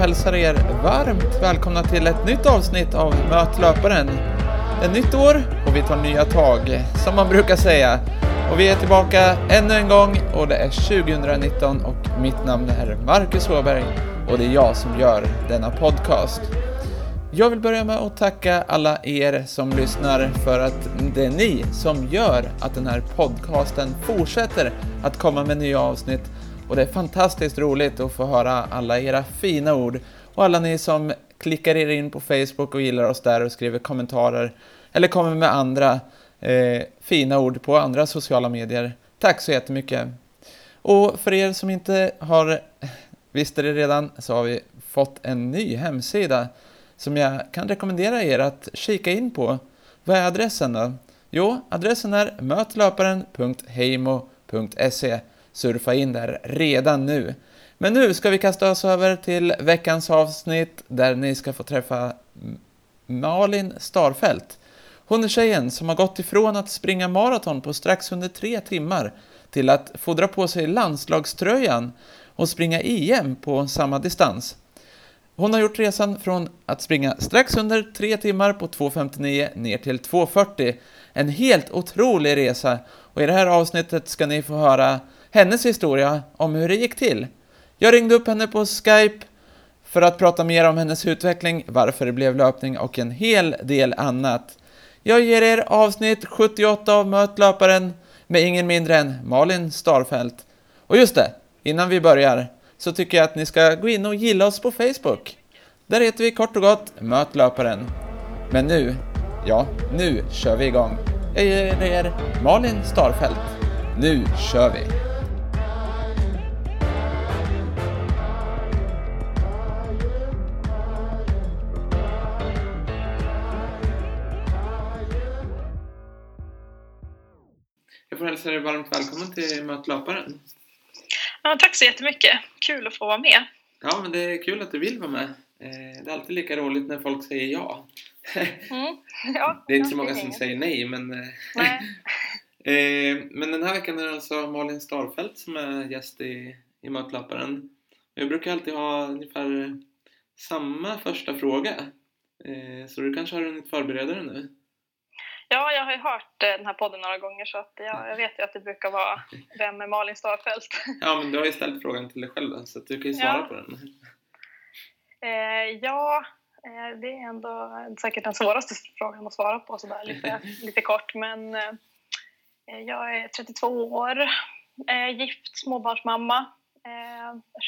och hälsar er varmt välkomna till ett nytt avsnitt av Möt löparen. Det är nytt år och vi tar nya tag, som man brukar säga. Och vi är tillbaka ännu en gång och det är 2019 och mitt namn är Marcus Åberg och det är jag som gör denna podcast. Jag vill börja med att tacka alla er som lyssnar för att det är ni som gör att den här podcasten fortsätter att komma med nya avsnitt och det är fantastiskt roligt att få höra alla era fina ord och alla ni som klickar er in på Facebook och gillar oss där och skriver kommentarer eller kommer med andra eh, fina ord på andra sociala medier. Tack så jättemycket! Och för er som inte har visste det redan så har vi fått en ny hemsida som jag kan rekommendera er att kika in på. Vad är adressen då? Jo, adressen är mötlöparen.heimo.se. Surfa in där redan nu. Men nu ska vi kasta oss över till veckans avsnitt där ni ska få träffa Malin Starfelt. Hon är tjejen som har gått ifrån att springa maraton på strax under tre timmar till att få dra på sig landslagströjan och springa EM på samma distans. Hon har gjort resan från att springa strax under 3 timmar på 2.59 ner till 2.40. En helt otrolig resa och i det här avsnittet ska ni få höra hennes historia om hur det gick till. Jag ringde upp henne på Skype för att prata mer om hennes utveckling, varför det blev löpning och en hel del annat. Jag ger er avsnitt 78 av Möt löparen med ingen mindre än Malin Starfelt. Och just det, innan vi börjar så tycker jag att ni ska gå in och gilla oss på Facebook. Där heter vi kort och gott Möt löparen. Men nu, ja, nu kör vi igång. Jag ger er Malin Starfelt. Nu kör vi! Får hälsa dig varmt välkommen till Möt löparen. Ja, tack så jättemycket. Kul att få vara med. Ja, men det är kul att du vill vara med. Eh, det är alltid lika roligt när folk säger ja. Mm. ja det är inte så många som säger nej, men... Eh, nej. Eh, men den här veckan är det alltså Malin Starfelt som är gäst i, i Mötlöparen. Jag brukar alltid ha ungefär samma första fråga. Så du kanske har hunnit förbereda dig nu? Ja, jag har ju hört den här podden några gånger så att jag, jag vet ju att det brukar vara Vem är Malin Starfelt? Ja, men du har ju ställt frågan till dig själv så du kan ju svara ja. på den. Eh, ja, eh, det är ändå säkert den svåraste frågan att svara på sådär lite, lite kort. Men eh, jag är 32 år, gift, småbarnsmamma,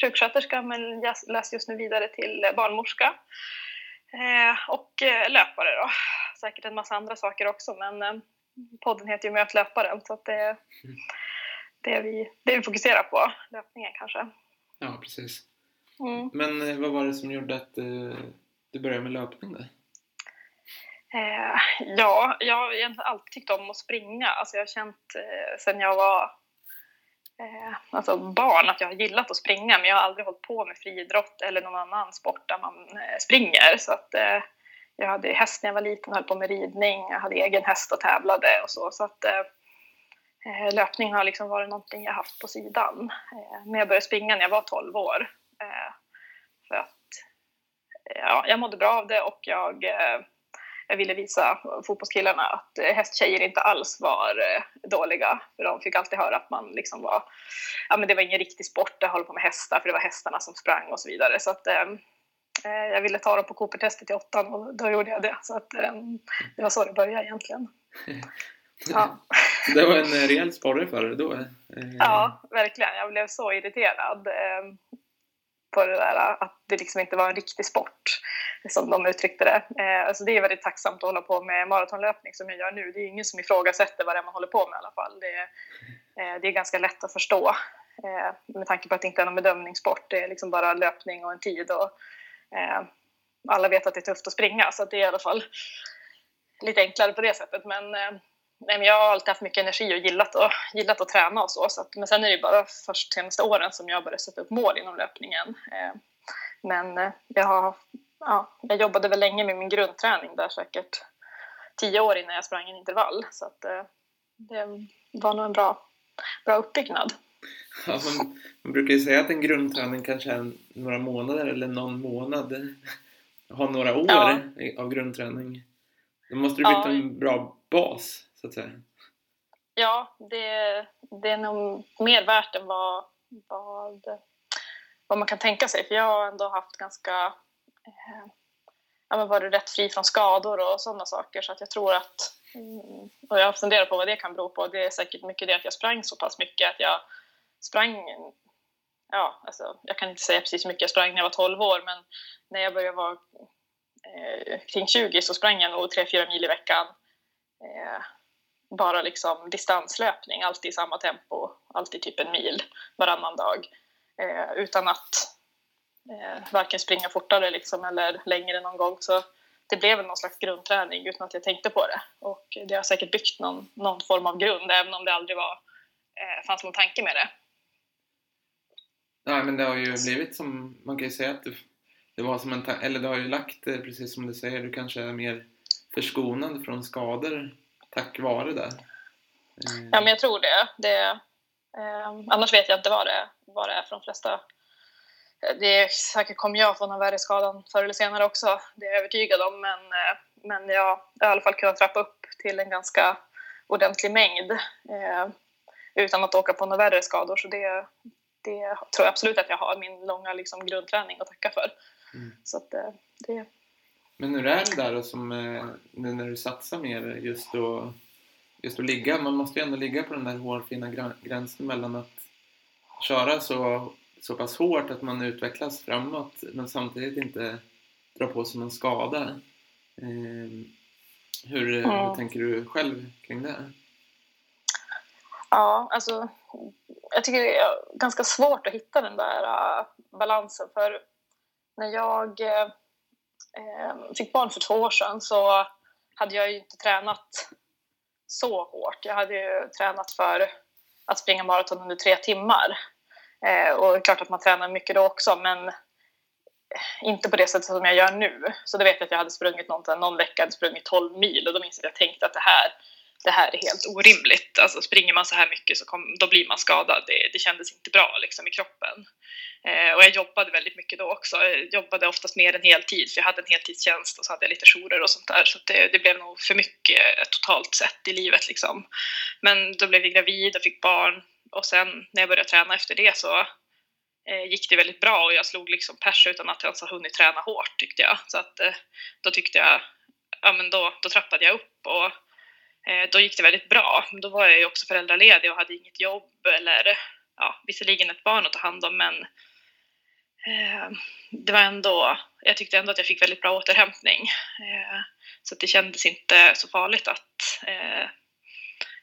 sjuksköterska men jag läser just nu vidare till barnmorska. Och löpare då. Säkert en massa andra saker också men podden heter ju Möt löparen så att det är det vi, det vi fokuserar på, löpningen kanske. Ja, precis. Mm. Men eh, vad var det som gjorde att uh, du började med löpning då? Eh, ja, jag har egentligen alltid tyckt om att springa. Alltså jag har känt eh, sen jag var eh, alltså barn att jag har gillat att springa men jag har aldrig hållit på med friidrott eller någon annan sport där man eh, springer. Så att, jag hade häst när jag var liten och höll på med ridning. Jag hade egen häst och tävlade och så. så att, eh, eh, löpning har liksom varit någonting jag haft på sidan. Eh, men jag började springa när jag var 12 år. Eh, för att ja, jag mådde bra av det och jag, eh, jag ville visa fotbollskillarna att hästtjejer inte alls var eh, dåliga. För de fick alltid höra att man liksom var, ja men det var ingen riktig sport att hålla på med hästar för det var hästarna som sprang och så vidare. Så att, jag ville ta dem på Cooper-testet i åttan och då gjorde jag det. Så att, det var så det började egentligen. Ja. det var en rejäl sporre för dig då? Ja, verkligen. Jag blev så irriterad på det där att det liksom inte var en riktig sport som de uttryckte det. Eh, alltså det är väldigt tacksamt att hålla på med maratonlöpning som jag gör nu. Det är ingen som ifrågasätter vad det är man håller på med i alla fall. Det är, eh, det är ganska lätt att förstå eh, med tanke på att det inte är någon bedömningssport. Det är liksom bara löpning och en tid och eh, Eh, alla vet att det är tufft att springa så det är i alla fall lite enklare på det sättet. Men eh, nej, men jag har alltid haft mycket energi och gillat, och, gillat att träna och så. så att, men sen är det bara först senaste åren som jag började sätta upp mål inom löpningen. Eh, men jag, har, ja, jag jobbade väl länge med min grundträning där säkert tio år innan jag sprang en intervall. Så att, det var nog en bra, bra uppbyggnad. Alltså, man brukar ju säga att en grundträning kanske är några månader eller någon månad. Ha några år ja. av grundträning. Då måste du bygga ja. en bra bas, så att säga. Ja, det, det är nog mer värt än vad, vad, vad man kan tänka sig. För jag har ändå haft ganska... Eh, ja, men varit rätt fri från skador och sådana saker. Så att jag tror att... Mm, och jag funderar på vad det kan bero på. Det är säkert mycket det att jag sprang så pass mycket att jag sprang... Ja, alltså, jag kan inte säga precis hur mycket jag sprang när jag var 12 år, men när jag började vara eh, kring 20 så sprang jag nog 3-4 mil i veckan. Eh, bara liksom distanslöpning, alltid i samma tempo, alltid typ en mil varannan dag. Eh, utan att eh, varken springa fortare liksom, eller längre någon gång. Så det blev någon slags grundträning utan att jag tänkte på det. Och det har säkert byggt någon, någon form av grund, även om det aldrig var, eh, fanns någon tanke med det. Nej, men det har ju blivit som, man kan ju säga att det, det var som en eller det har ju lagt det, precis som du säger, du kanske är mer förskonad från skador tack vare det. Ja, men jag tror det. det eh, annars vet jag inte vad det, vad det är för de flesta. Det är säkert kommer jag få någon värre skada förr eller senare också, det är jag övertygad om. Men, eh, men jag har i alla fall kunnat trappa upp till en ganska ordentlig mängd eh, utan att åka på några värre skador. Så det, det tror jag absolut att jag har min långa liksom, grundträning att tacka för. Mm. Så att, eh, det... Men hur är det där då som, eh, nu när du satsar mer just då, just att ligga, man måste ju ändå ligga på den där hårfina gränsen mellan att köra så, så pass hårt att man utvecklas framåt men samtidigt inte dra på sig någon skada. Eh, hur, mm. hur tänker du själv kring det? Ja, alltså jag tycker det är ganska svårt att hitta den där uh, balansen för när jag uh, fick barn för två år sedan så hade jag ju inte tränat så hårt. Jag hade ju tränat för att springa maraton under tre timmar. Uh, och det är klart att man tränar mycket då också men inte på det sättet som jag gör nu. Så då vet jag att jag hade sprungit någon, någon vecka, hade sprungit 12 mil och då minns jag att jag tänkte att det här det här är helt orimligt. Alltså springer man så här mycket så kom, då blir man skadad. Det, det kändes inte bra liksom, i kroppen. Eh, och jag jobbade väldigt mycket då också. Jag jobbade oftast mer än heltid för jag hade en heltidstjänst och så hade jag lite jourer och sånt där. Så det, det, blev nog för mycket totalt sett i livet liksom. Men då blev jag gravid och fick barn och sen när jag började träna efter det så eh, gick det väldigt bra och jag slog liksom pers utan att jag ens har hunnit träna hårt tyckte jag. Så att eh, då tyckte jag, ja men då, då trappade jag upp och Eh, då gick det väldigt bra. Då var jag ju också föräldraledig och hade inget jobb eller ja, visserligen ett barn att ta hand om men eh, det var ändå, jag tyckte ändå att jag fick väldigt bra återhämtning. Eh, så det kändes inte så farligt att eh,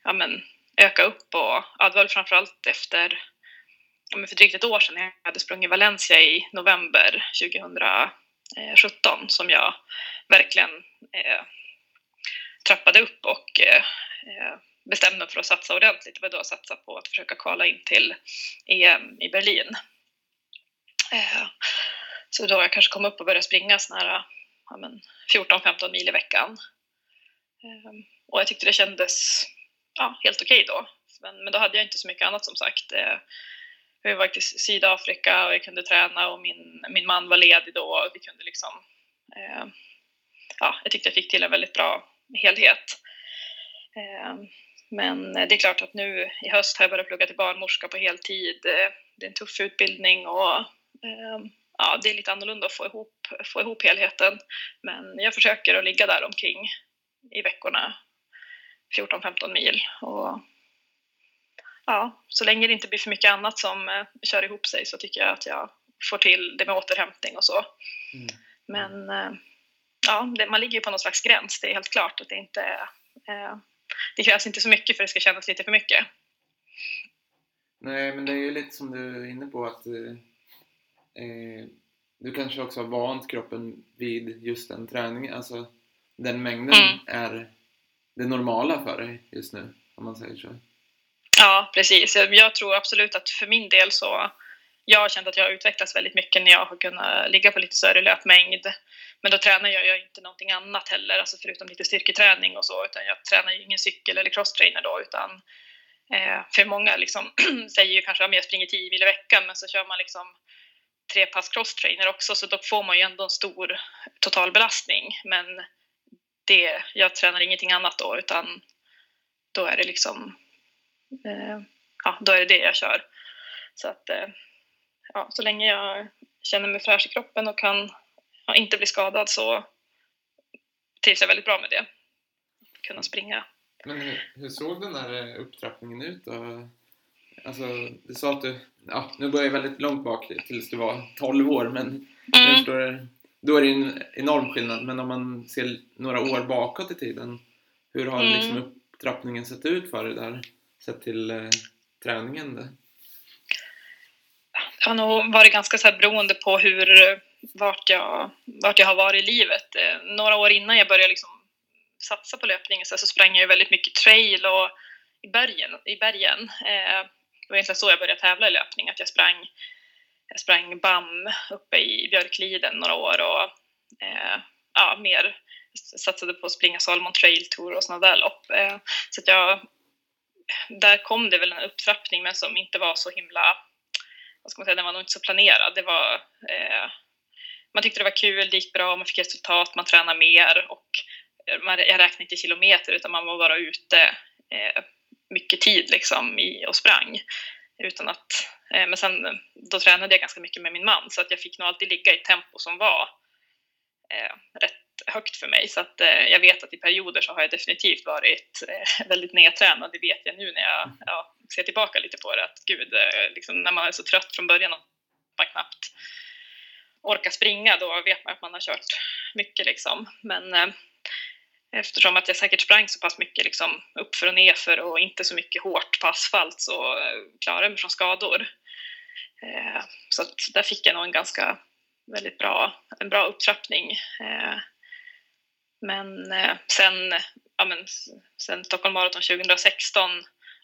ja, men, öka upp och ja, det var framförallt efter ja, för drygt ett år sedan när jag hade sprungit Valencia i november 2017 som jag verkligen eh, trappade upp och eh, eh bestämde mig för att satsa ordentligt. Det var då jag satsade på att försöka kvala in till EM i Berlin. Eh, så då jag kanske kom upp och började springa såna ja, 14-15 mil i veckan. Eh, och jag tyckte det kändes ja, helt okej okay då. Men, men då hade jag inte så mycket annat som sagt. Eh, vi var i Sydafrika och jag kunde träna och min, min man var ledig då och vi kunde liksom ja, jag tyckte jag fick till en väldigt bra helhet. Eh, men det är klart att nu i höst har jag börjat plugga till barnmorska på heltid. Eh, det är en tuff utbildning och eh, ja, det är lite annorlunda att få ihop, få ihop helheten. Men jag försöker att ligga där omkring i veckorna 14-15 mil. Och ja, så länge det inte blir för mycket annat som kör ihop sig så tycker jag att jag får till det med återhämtning och så. Mm. Men ja, det, man ligger ju på någon slags gräns. Det är helt klart att det inte eh, det krävs inte så mycket för att det ska kännas lite för mycket. Nej, men det är ju lite som du är inne på att eh, eh, du kanske också har vant kroppen vid just den träningen. Alltså den mängden mm. är det normala för dig just nu, om man säger så. Ja, precis. Jag tror absolut att för min del så jag har känt att jag har utvecklats väldigt mycket när jag har kunnat ligga på lite större löpmängd. Men då tränar jag, jag inte någonting annat heller, alltså förutom lite styrketräning och så, utan jag tränar ju ingen cykel eller crosstrainer då, utan Eh, för många liksom, säger ju kanske att jag springer 10 mil i veckan men så kör man liksom tre pass crosstrainer också så då får man ju ändå en stor totalbelastning. Men det, jag tränar ingenting annat då utan då är det liksom eh, ja, då är det det jag kör. Så att eh, ja, så länge jag känner mig fräsch i kroppen och kan ja, inte bli skadad så trivs jag väldigt bra med det. Kunna springa. Men hur, hur såg den där eh, upptrappningen ut då? Alltså, du sa att du, ja, nu börjar jag väldigt långt bak tills du var 12 år, men mm. förstår, då är det en enorm skillnad. Men om man ser några år bakåt i tiden, hur har mm. liksom upptrappningen sett ut för dig där? Sett till eh, träningen? Det har nog varit ganska så här beroende på hur, vart jag, vart jag har varit i livet. Eh, några år innan jag började liksom satsa på löpning så, så sprang jag väldigt mycket trail och i bergen. I bergen. Eh, det var egentligen så jag började tävla i löpning, att jag sprang, jag sprang BAM uppe i Björkliden några år och eh, ja, mer satsade på att springa Salomon Trail Tour och sådana där lopp. Så att jag, där kom det väl en upptrappning men som inte var så himla, vad ska man säga, den var nog inte så planerad. Det var, eh, man tyckte det var kul, det gick bra, man fick resultat, man tränade mer och eh, man, jag räknade inte kilometer utan man var bara ute eh, mycket tid liksom i, och sprang. Utan att, eh, men sen eh, då tränade jag ganska mycket med min man så att jag fick nog alltid ligga i ett tempo som var eh, rätt högt för mig. Så att eh, jag vet att i perioder så har jag definitivt varit eh, väldigt nedtränad. Det vet jag nu när jag ja, ser tillbaka lite på det. Att gud, eh, liksom, när man är så trött från början och man knappt orkar springa, då vet man att man har kört mycket liksom. Men eh, Eftersom att jag säkert sprang så pass mycket liksom uppför och nerför och inte så mycket hårt på asfalt så eh, klarade jag mig från skador. Eh, så där fick jag nog en ganska väldigt bra, en bra upptrappning. Eh, men sen, ja men, sen Stockholm Marathon 2016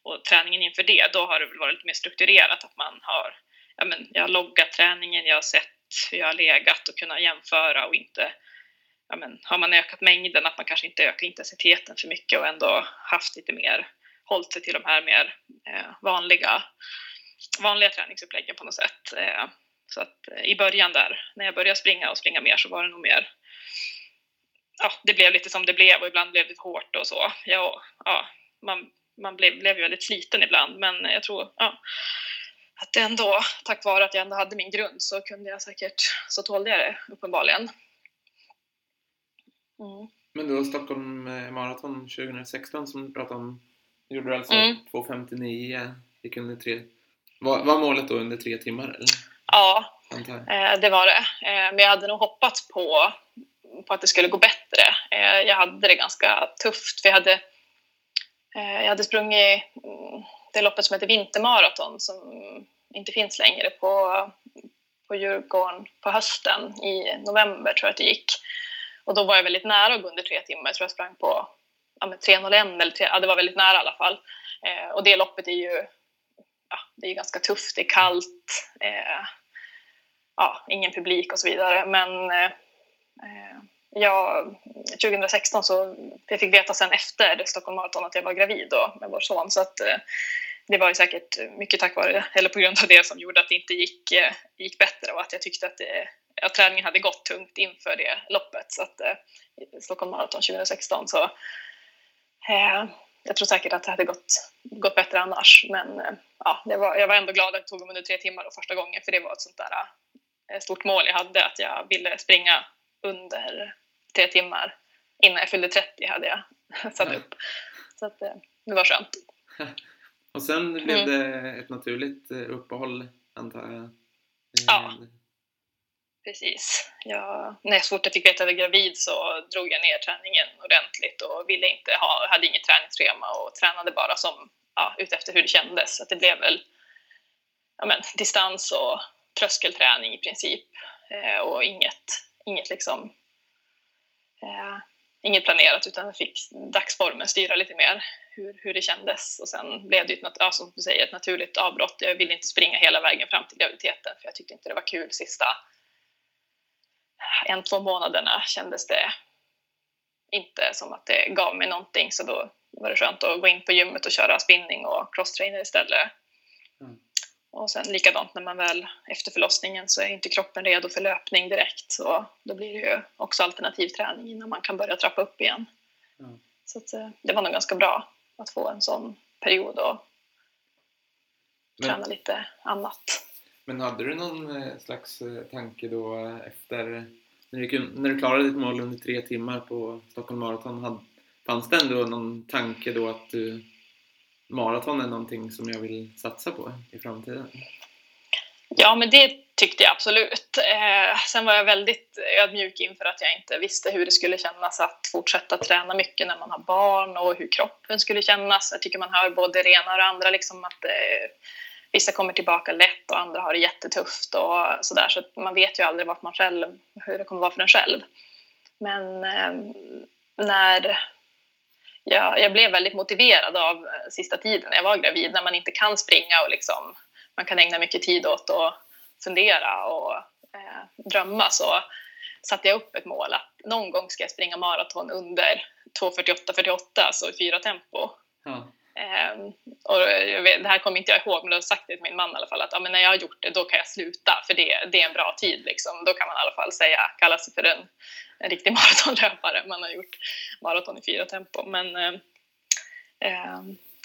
och träningen inför det, då har det väl varit lite mer strukturerat att man har, ja men, jag har loggat träningen, jag har sett hur jag har legat och kunnat jämföra och inte ja, men, har man ökat mängden, att man kanske inte ökar intensiteten för mycket och ändå haft lite mer, hållit sig till de här mer eh, vanliga, vanliga träningsuppläggen på något sätt. Eh, så att eh, i början där, när jag började springa och springa mer så var det nog mer, ja, det blev lite som det blev och ibland blev det hårt och så. Ja, ja, man man blev, blev väldigt sliten ibland, men jag tror ja, att ändå, tack vare att jag ändå hade min grund, så kunde jag säkert, så tålde jag det uppenbarligen. Mm. Men då Stockholm Marathon 2016 som du pratade om, gjorde du alltså mm. 2.59, gick under tre. Var, var målet då under tre timmar? Eller? Ja, eh, det var det. Eh, men jag hade nog hoppats på, på att det skulle gå bättre. Eh, jag hade det ganska tufft, för jag hade, eh, jag hade sprungit mm, det loppet som heter Vintermaraton som inte finns längre på, på Djurgården på hösten i november tror jag att det gick. Och då var jag väldigt nära att gå under tre timmar. Jag tror jag sprang på ja, 3.01 eller 3, ja, det var väldigt nära i alla fall. Eh, och det loppet är ju ja, det är ganska tufft, det är kallt, eh, ja, ingen publik och så vidare. Men eh Eh, jag, 2016 så jag fick veta sen efter Stockholm Marathon att jag var gravid då med vår son. Så att, eh, det var ju säkert mycket tack vare, eller på grund av det som gjorde att det inte gick, eh, gick bättre och att jag tyckte att det, att träningen hade gått tungt inför det loppet. Så att, eh, Stockholm Marathon 2016 så eh, jag tror säkert att det hade gått, gått bättre annars. Men eh, ja, det var, jag var ändå glad att det tog mig under tre timmar då första gången för det var ett sånt där eh, stort mål jag hade att jag ville springa under tre timmar. Innan jag fyllde 30 hade jag satt upp. Så att, eh, det var skönt. Och sen blev mm. det ett naturligt eh, uppehåll antar jag? Ja, Precis. Jag, när så fort jag fick veta att jag var gravid så drog jag ner träningen ordentligt och ville inte ha, hade inget träningsschema och tränade bara som, ja, utefter hur det kändes. Så det blev väl ja, men, distans och tröskelträning i princip eh, och inget, inget liksom eh, inget planerat utan jag fick dagsformen styra lite mer hur, hur det kändes och sen blev det ett, ja, som du säger, ett naturligt avbrott. Jag ville inte springa hela vägen fram till graviditeten för jag tyckte inte det var kul sista en, två månaderna kändes det inte som att det gav mig någonting så då var det skönt att gå in på gymmet och köra spinning och crosstrainer istället. Och sen likadant när man väl efter förlossningen så är inte kroppen redo för löpning direkt så då blir det ju också alternativträning innan man kan börja trappa upp igen. Mm. Så att, eh, det var nog ganska bra att få en sån period och men, träna lite annat. Men hade du någon eh, slags eh, tanke då efter när du, när du klarade ditt mål under tre timmar på Stockholm Marathon, fanns det ändå någon tanke då att du, maraton är någonting som jag vill satsa på i framtiden? Ja, men det tyckte jag absolut. Eh, sen var jag väldigt ödmjuk inför att jag inte visste hur det skulle kännas att fortsätta träna mycket när man har barn och hur kroppen skulle kännas. Jag tycker man hör både det ena och det andra, liksom att eh, vissa kommer tillbaka lätt och andra har det jättetufft och sådär. Så man vet ju aldrig vart man själv, hur det kommer vara för en själv. Men eh, när jag, jag, blev väldigt motiverad av eh, sista tiden när jag var gravid, när man inte kan springa och liksom, man kan ägna mycket tid åt att fundera och eh, drömma så satte jag upp ett mål att någon gång ska jag springa maraton under 2.48-48, alltså i fyra tempo. Um, och vet, det här kommer inte jag ihåg, men jag har sagt det till min man i alla fall att ja, men när jag har gjort det, då kan jag sluta, för det, det är en bra tid. Liksom. Då kan man i alla fall säga, kalla sig för en, en riktig maratonlöpare. Man har gjort maraton i fyra tempo. Men, uh,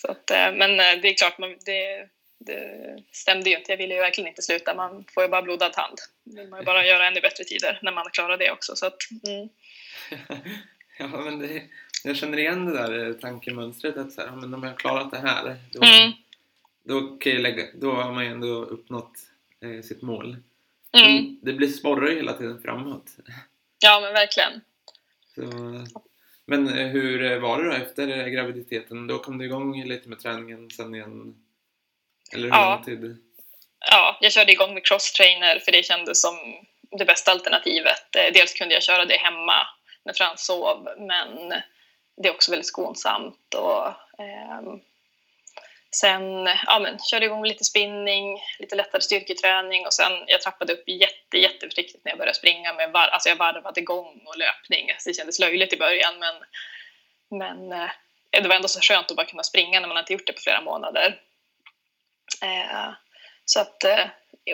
så att, uh, men det är klart, man, det, det stämde ju inte. Jag ville ju verkligen inte sluta. Man får ju bara blodad hand. vill man ju bara göra ännu bättre tider när man klarar det också. Så att, mm. ja, men det jag känner igen det där eh, tankemönstret att så här, men om jag har klarat det här då, mm. då, kan jag lägga, då har man ju ändå uppnått eh, sitt mål. Mm. Det blir sporrar ju hela tiden framåt. Ja, men verkligen. Så, men eh, hur var det då efter graviditeten? Då kom du igång lite med träningen sen igen? Eller hur ja. lång tid? Ja, jag körde igång med crosstrainer för det kändes som det bästa alternativet. Eh, dels kunde jag köra det hemma när Frans sov, men det är också väldigt skonsamt. Och, eh, sen ja, men, körde igång lite spinning, lite lättare styrketräning och sen jag trappade upp jätte, jätteförsiktigt när jag började springa. Med var, alltså jag varvade gång och löpning. Alltså det kändes löjligt i början men, men eh, det var ändå så skönt att bara kunna springa när man inte gjort det på flera månader. Eh, så att eh,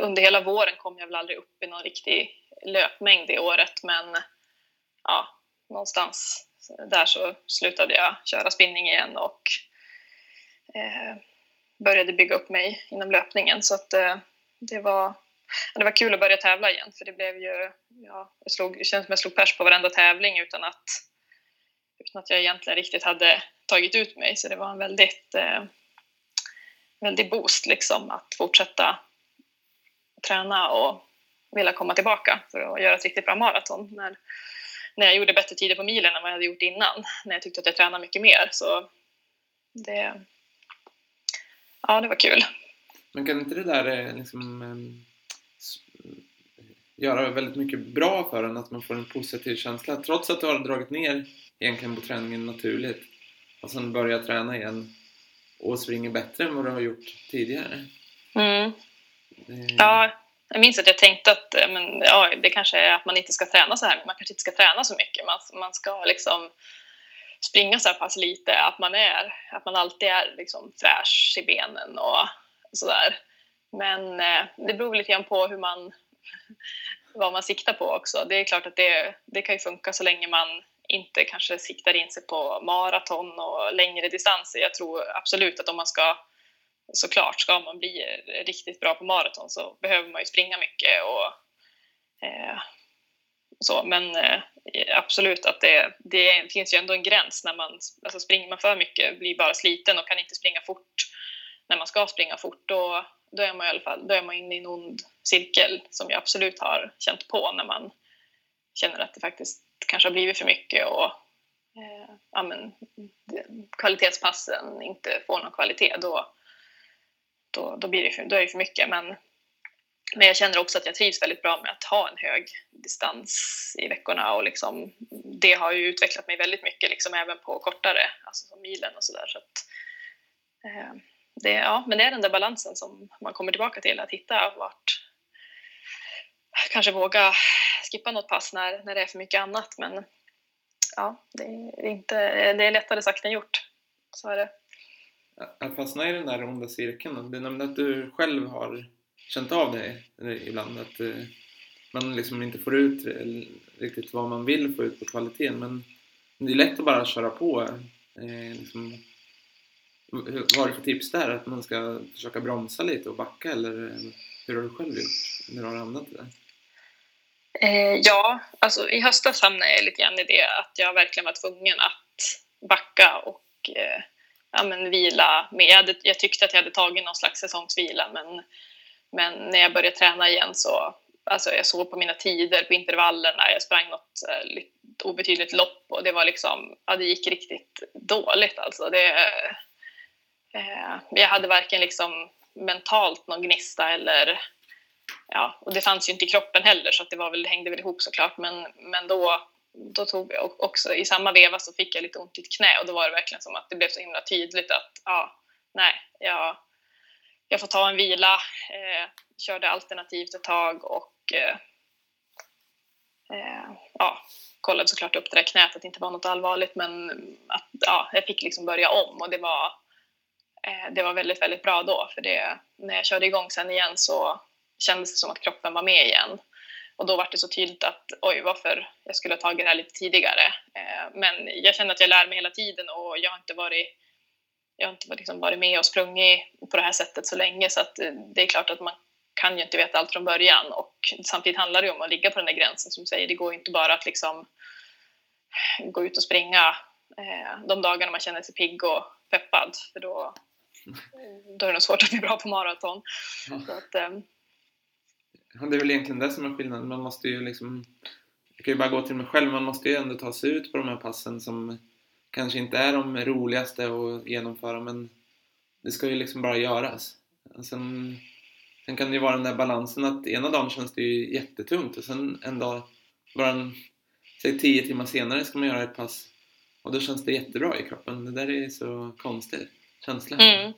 under hela våren kom jag väl aldrig upp i någon riktig löpmängd det året men ja, någonstans där så slutade jag köra spinning igen och eh, började bygga upp mig inom löpningen. Så att eh, det, var, det var kul att börja tävla igen för det blev ju, ja, jag slog, det känns som jag slog pers på varenda tävling utan att, utan att jag egentligen riktigt hade tagit ut mig. Så det var en väldigt, eh, väldigt boost liksom att fortsätta träna och vilja komma tillbaka för att göra ett riktigt bra maraton. När, när jag gjorde bättre tider på milen än vad jag hade gjort innan. När jag tyckte att jag tränade mycket mer. Så det, ja, det var kul. Men kan inte det där eh, liksom, ehm, göra väldigt mycket bra för en? Att man får en positiv känsla trots att du har dragit ner egentligen på träningen naturligt och sen börja träna igen och springer bättre än vad du har gjort tidigare. Mm. Det... Ja, jag minns att jag tänkte att eh, men, ja, det kanske är att man inte ska träna så här, man kanske inte ska träna så mycket. Man, man ska liksom springa så här pass lite att man, är, att man alltid är liksom fräsch i benen och sådär. Men eh, det beror lite grann på hur man, vad man siktar på också. Det är klart att det, det kan ju funka så länge man inte kanske siktar in sig på maraton och längre distanser. Jag tror absolut att om man ska såklart, ska man bli eh, riktigt bra på maraton så behöver man ju springa mycket och eh, så. Men eh, absolut att det, det finns ju ändå en gräns när man, alltså springer man för mycket, blir bara sliten och kan inte springa fort när man ska springa fort, då, då är man i alla fall då är man inne i en ond cirkel som jag absolut har känt på när man känner att det faktiskt kanske har blivit för mycket och eh, ja, men, kvalitetspassen inte får någon kvalitet. Då, då, då, blir det för, då är det för mycket. Men, men jag känner också att jag trivs väldigt bra med att ha en hög distans i veckorna och liksom, det har ju utvecklat mig väldigt mycket, liksom även på kortare, alltså som milen och sådär. Så eh, det, ja, men det är den där balansen som man kommer tillbaka till, att hitta vart, kanske våga skippa något pass när, när det är för mycket annat. Men ja, det är, inte, det är lättare sagt än gjort. så är det. Att fastna i den där onda cirkeln, du nämnde att du själv har känt av det ibland, att eh, man liksom inte får ut riktigt vad man vill få ut på kvaliteten, men det är lätt att bara köra på. Eh, liksom, vad har du för tips där? Att man ska försöka bromsa lite och backa eller eh, hur har du själv gjort när du har hamnat där? Eh, ja, alltså i höstas hamnade jag lite grann i det att jag verkligen var tvungen att backa och eh, ja, men vila med. Jag, hade, jag tyckte att jag hade tagit någon slags säsongsvila men, men när jag började träna igen så alltså jag såg på mina tider på intervallerna, jag sprang något eh, obetydligt lopp och det var liksom, ja det gick riktigt dåligt alltså. Det, eh, eh, jag hade varken liksom mentalt någon gnista eller ja, och det fanns ju inte i kroppen heller så att det var väl, hängde väl ihop såklart men, men då, då tog jag också, i samma veva så fick jag lite ont i ett knä och då var det verkligen som att det blev så himla tydligt att ja, nej, jag, jag får ta en vila, eh, körde alternativt ett tag och eh, eh, ja, kollade såklart upp det där knät att det inte var något allvarligt men att ja, jag fick liksom börja om och det var, eh, det var väldigt, väldigt bra då för det, när jag körde igång sen igen så kändes det som att kroppen var med igen. Och då var det så tydligt att oj, varför jag skulle ha tagit det här lite tidigare. Eh, men jag känner att jag lär mig hela tiden och jag har inte varit jag har inte liksom varit med och sprungit på det här sättet så länge så att det är klart att man kan ju inte veta allt från början och samtidigt handlar det om att ligga på den där gränsen som du säger. Det går ju inte bara att liksom gå ut och springa eh, de dagarna man känner sig pigg och peppad för då, då är det nog svårt att bli bra på maraton. Ja. Att, eh, det är väl egentligen det som är skillnaden. Man måste ju liksom jag kan ju bara gå till mig själv, man måste ju ändå ta sig ut på de här passen som kanske inte är de roligaste att genomföra men det ska ju liksom bara göras. Sen Sen kan det ju vara den där balansen att ena dagen känns det ju jättetungt och sen en dag, bara en, säg tio timmar senare ska man göra ett pass och då känns det jättebra i kroppen. Det där är så konstigt känsla. Mm.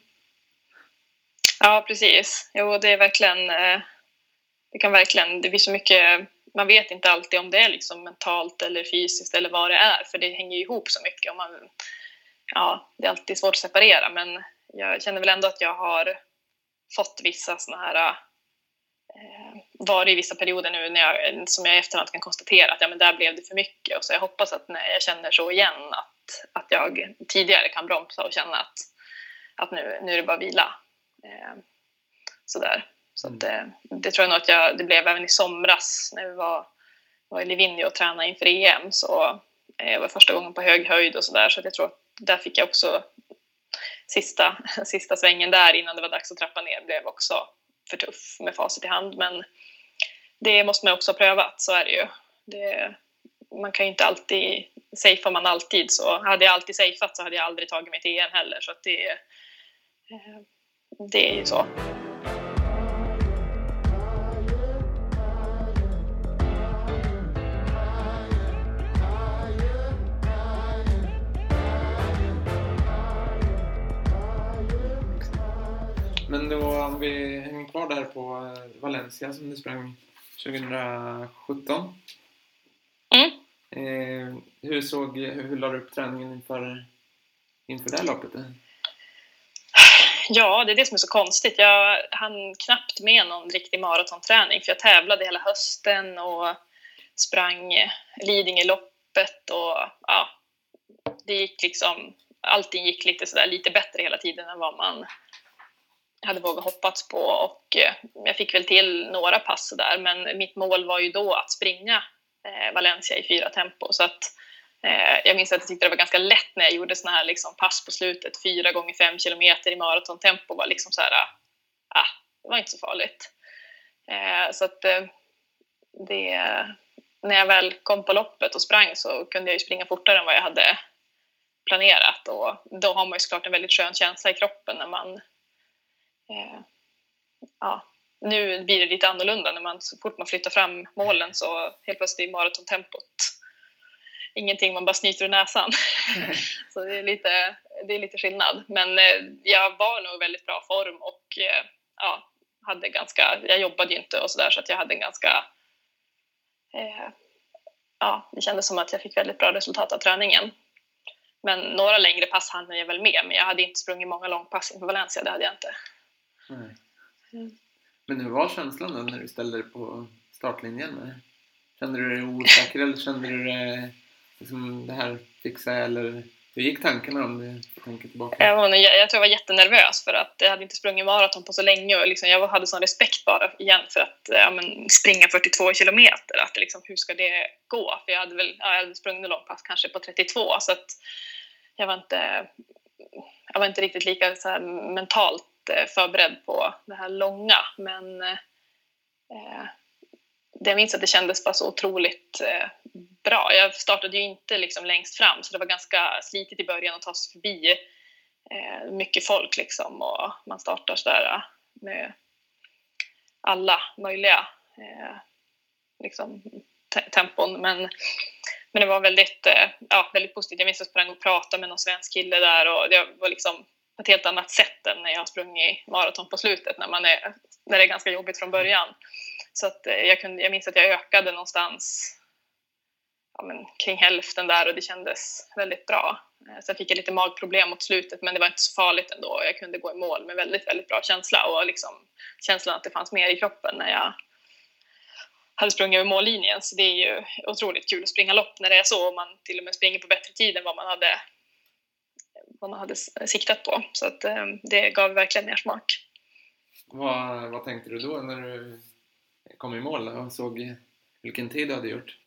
Ja, precis. Jo, det är verkligen, eh, det kan verkligen, det blir så mycket, man vet inte alltid om det är liksom mentalt eller fysiskt eller vad det är, för det hänger ju ihop så mycket och man, ja, det är alltid svårt att separera, men jag känner väl ändå att jag har fått vissa sådana här eh, varit i vissa perioder nu när jag, som jag i efterhand kan konstatera att ja, men där blev det för mycket. Och så jag hoppas att när jag känner så igen att, att jag tidigare kan bromsa och känna att, att nu, nu är det bara vila. Eh, sådär. Så att, det, mm. det tror jag nog att jag, det blev även i somras när vi var, var i Livigno och tränade inför EM. Så eh, var första gången på hög höjd och sådär. Så att jag tror att där fick jag också sista, sista svängen där innan det var dags att trappa ner blev också för tuff med facit i hand. Men det måste man också ha prövat, så är det ju. Det, man kan ju inte alltid, safear man alltid så hade jag alltid safeat så hade jag aldrig tagit mig till EM heller. Så det, eh, det är ju så. Men då om vi hänger kvar där på eh, Valencia som du sprang 2017. Mm. Eh, hur, såg, hur la du upp träningen inför, inför det här loppet? Ja, det är det som är så konstigt. Jag hann knappt med någon riktig maratonträning för jag tävlade hela hösten och sprang Lidingöloppet och ja, det gick liksom, allting gick lite sådär lite bättre hela tiden än vad man hade vågat hoppats på och eh, jag fick väl till några pass där men mitt mål var ju då att springa eh, Valencia i fyra tempo så att eh, jag minns att jag tyckte det var ganska lätt när jag gjorde såna här liksom pass på slutet, fyra gånger fem kilometer i maratontempo var liksom så här, ah, ah det var inte så farligt. Så att det, när jag väl kom på loppet och sprang så kunde jag ju springa fortare än vad jag hade planerat och då har man ju såklart en väldigt skön känsla i kroppen när man eh, ja, nu blir det lite annorlunda när man så fort man flyttar fram målen så helt plötsligt är maratontempot ingenting man bara snyter ur näsan. Mm. så det är, lite, det är lite skillnad. Men eh, jag var nog i väldigt bra form och eh, ja, hade ganska, jag jobbade ju inte och sådär så att jag hade en ganska eh, ja, det kändes som att jag fick väldigt bra resultat av träningen. Men några längre pass hann jag väl med, men jag hade inte sprungit många långpass inför Valencia, det hade jag inte. Nej. Mm. Men hur var känslan då när du ställde dig på startlinjen? Kände du dig osäker eller kände du dig, liksom, det här fixar jag eller hur gick tankarna om du tänker tillbaka? Jag, jag, tror jag var jättenervös för att jag hade inte sprungit maraton på så länge och liksom, jag hade sån respekt bara igen för att ja, men, springa 42 kilometer. Att liksom, hur ska det gå? För jag hade väl ja, jag hade sprungit långpass kanske på 32 så att jag var inte, jag var inte riktigt lika så här, mentalt Eh, förberedd på det här långa. Men eh, jag minns att det kändes bara så otroligt eh, bra. Jag startade ju inte liksom längst fram så det var ganska slitigt i början att ta sig förbi eh, mycket folk liksom och man startar sådär eh, med alla möjliga eh, liksom, tempon. Men, men det var väldigt, eh, ja, väldigt positivt. Jag minns att jag sprang och pratade med någon svensk kille där och det var liksom på ett helt annat sätt än när jag sprungit maraton på slutet när, man är, när det är ganska jobbigt från början. Så att eh, jag, kunde, jag minns att jag ökade någonstans ja, men, kring hälften där och det kändes väldigt bra. Eh, sen fick jag lite magproblem mot slutet men det var inte så farligt ändå. Jag kunde gå i mål med väldigt, väldigt bra känsla och liksom känslan att det fanns mer i kroppen när jag hade sprungit över mållinjen. Så det är ju otroligt kul att springa lopp när det är så och man till och med springer på bättre tid än vad man hade, man hade siktat på. Så att, eh, det gav verkligen mer smak. Vad, vad tänkte du då när du kom i mål och såg vilken tid du hade gjort?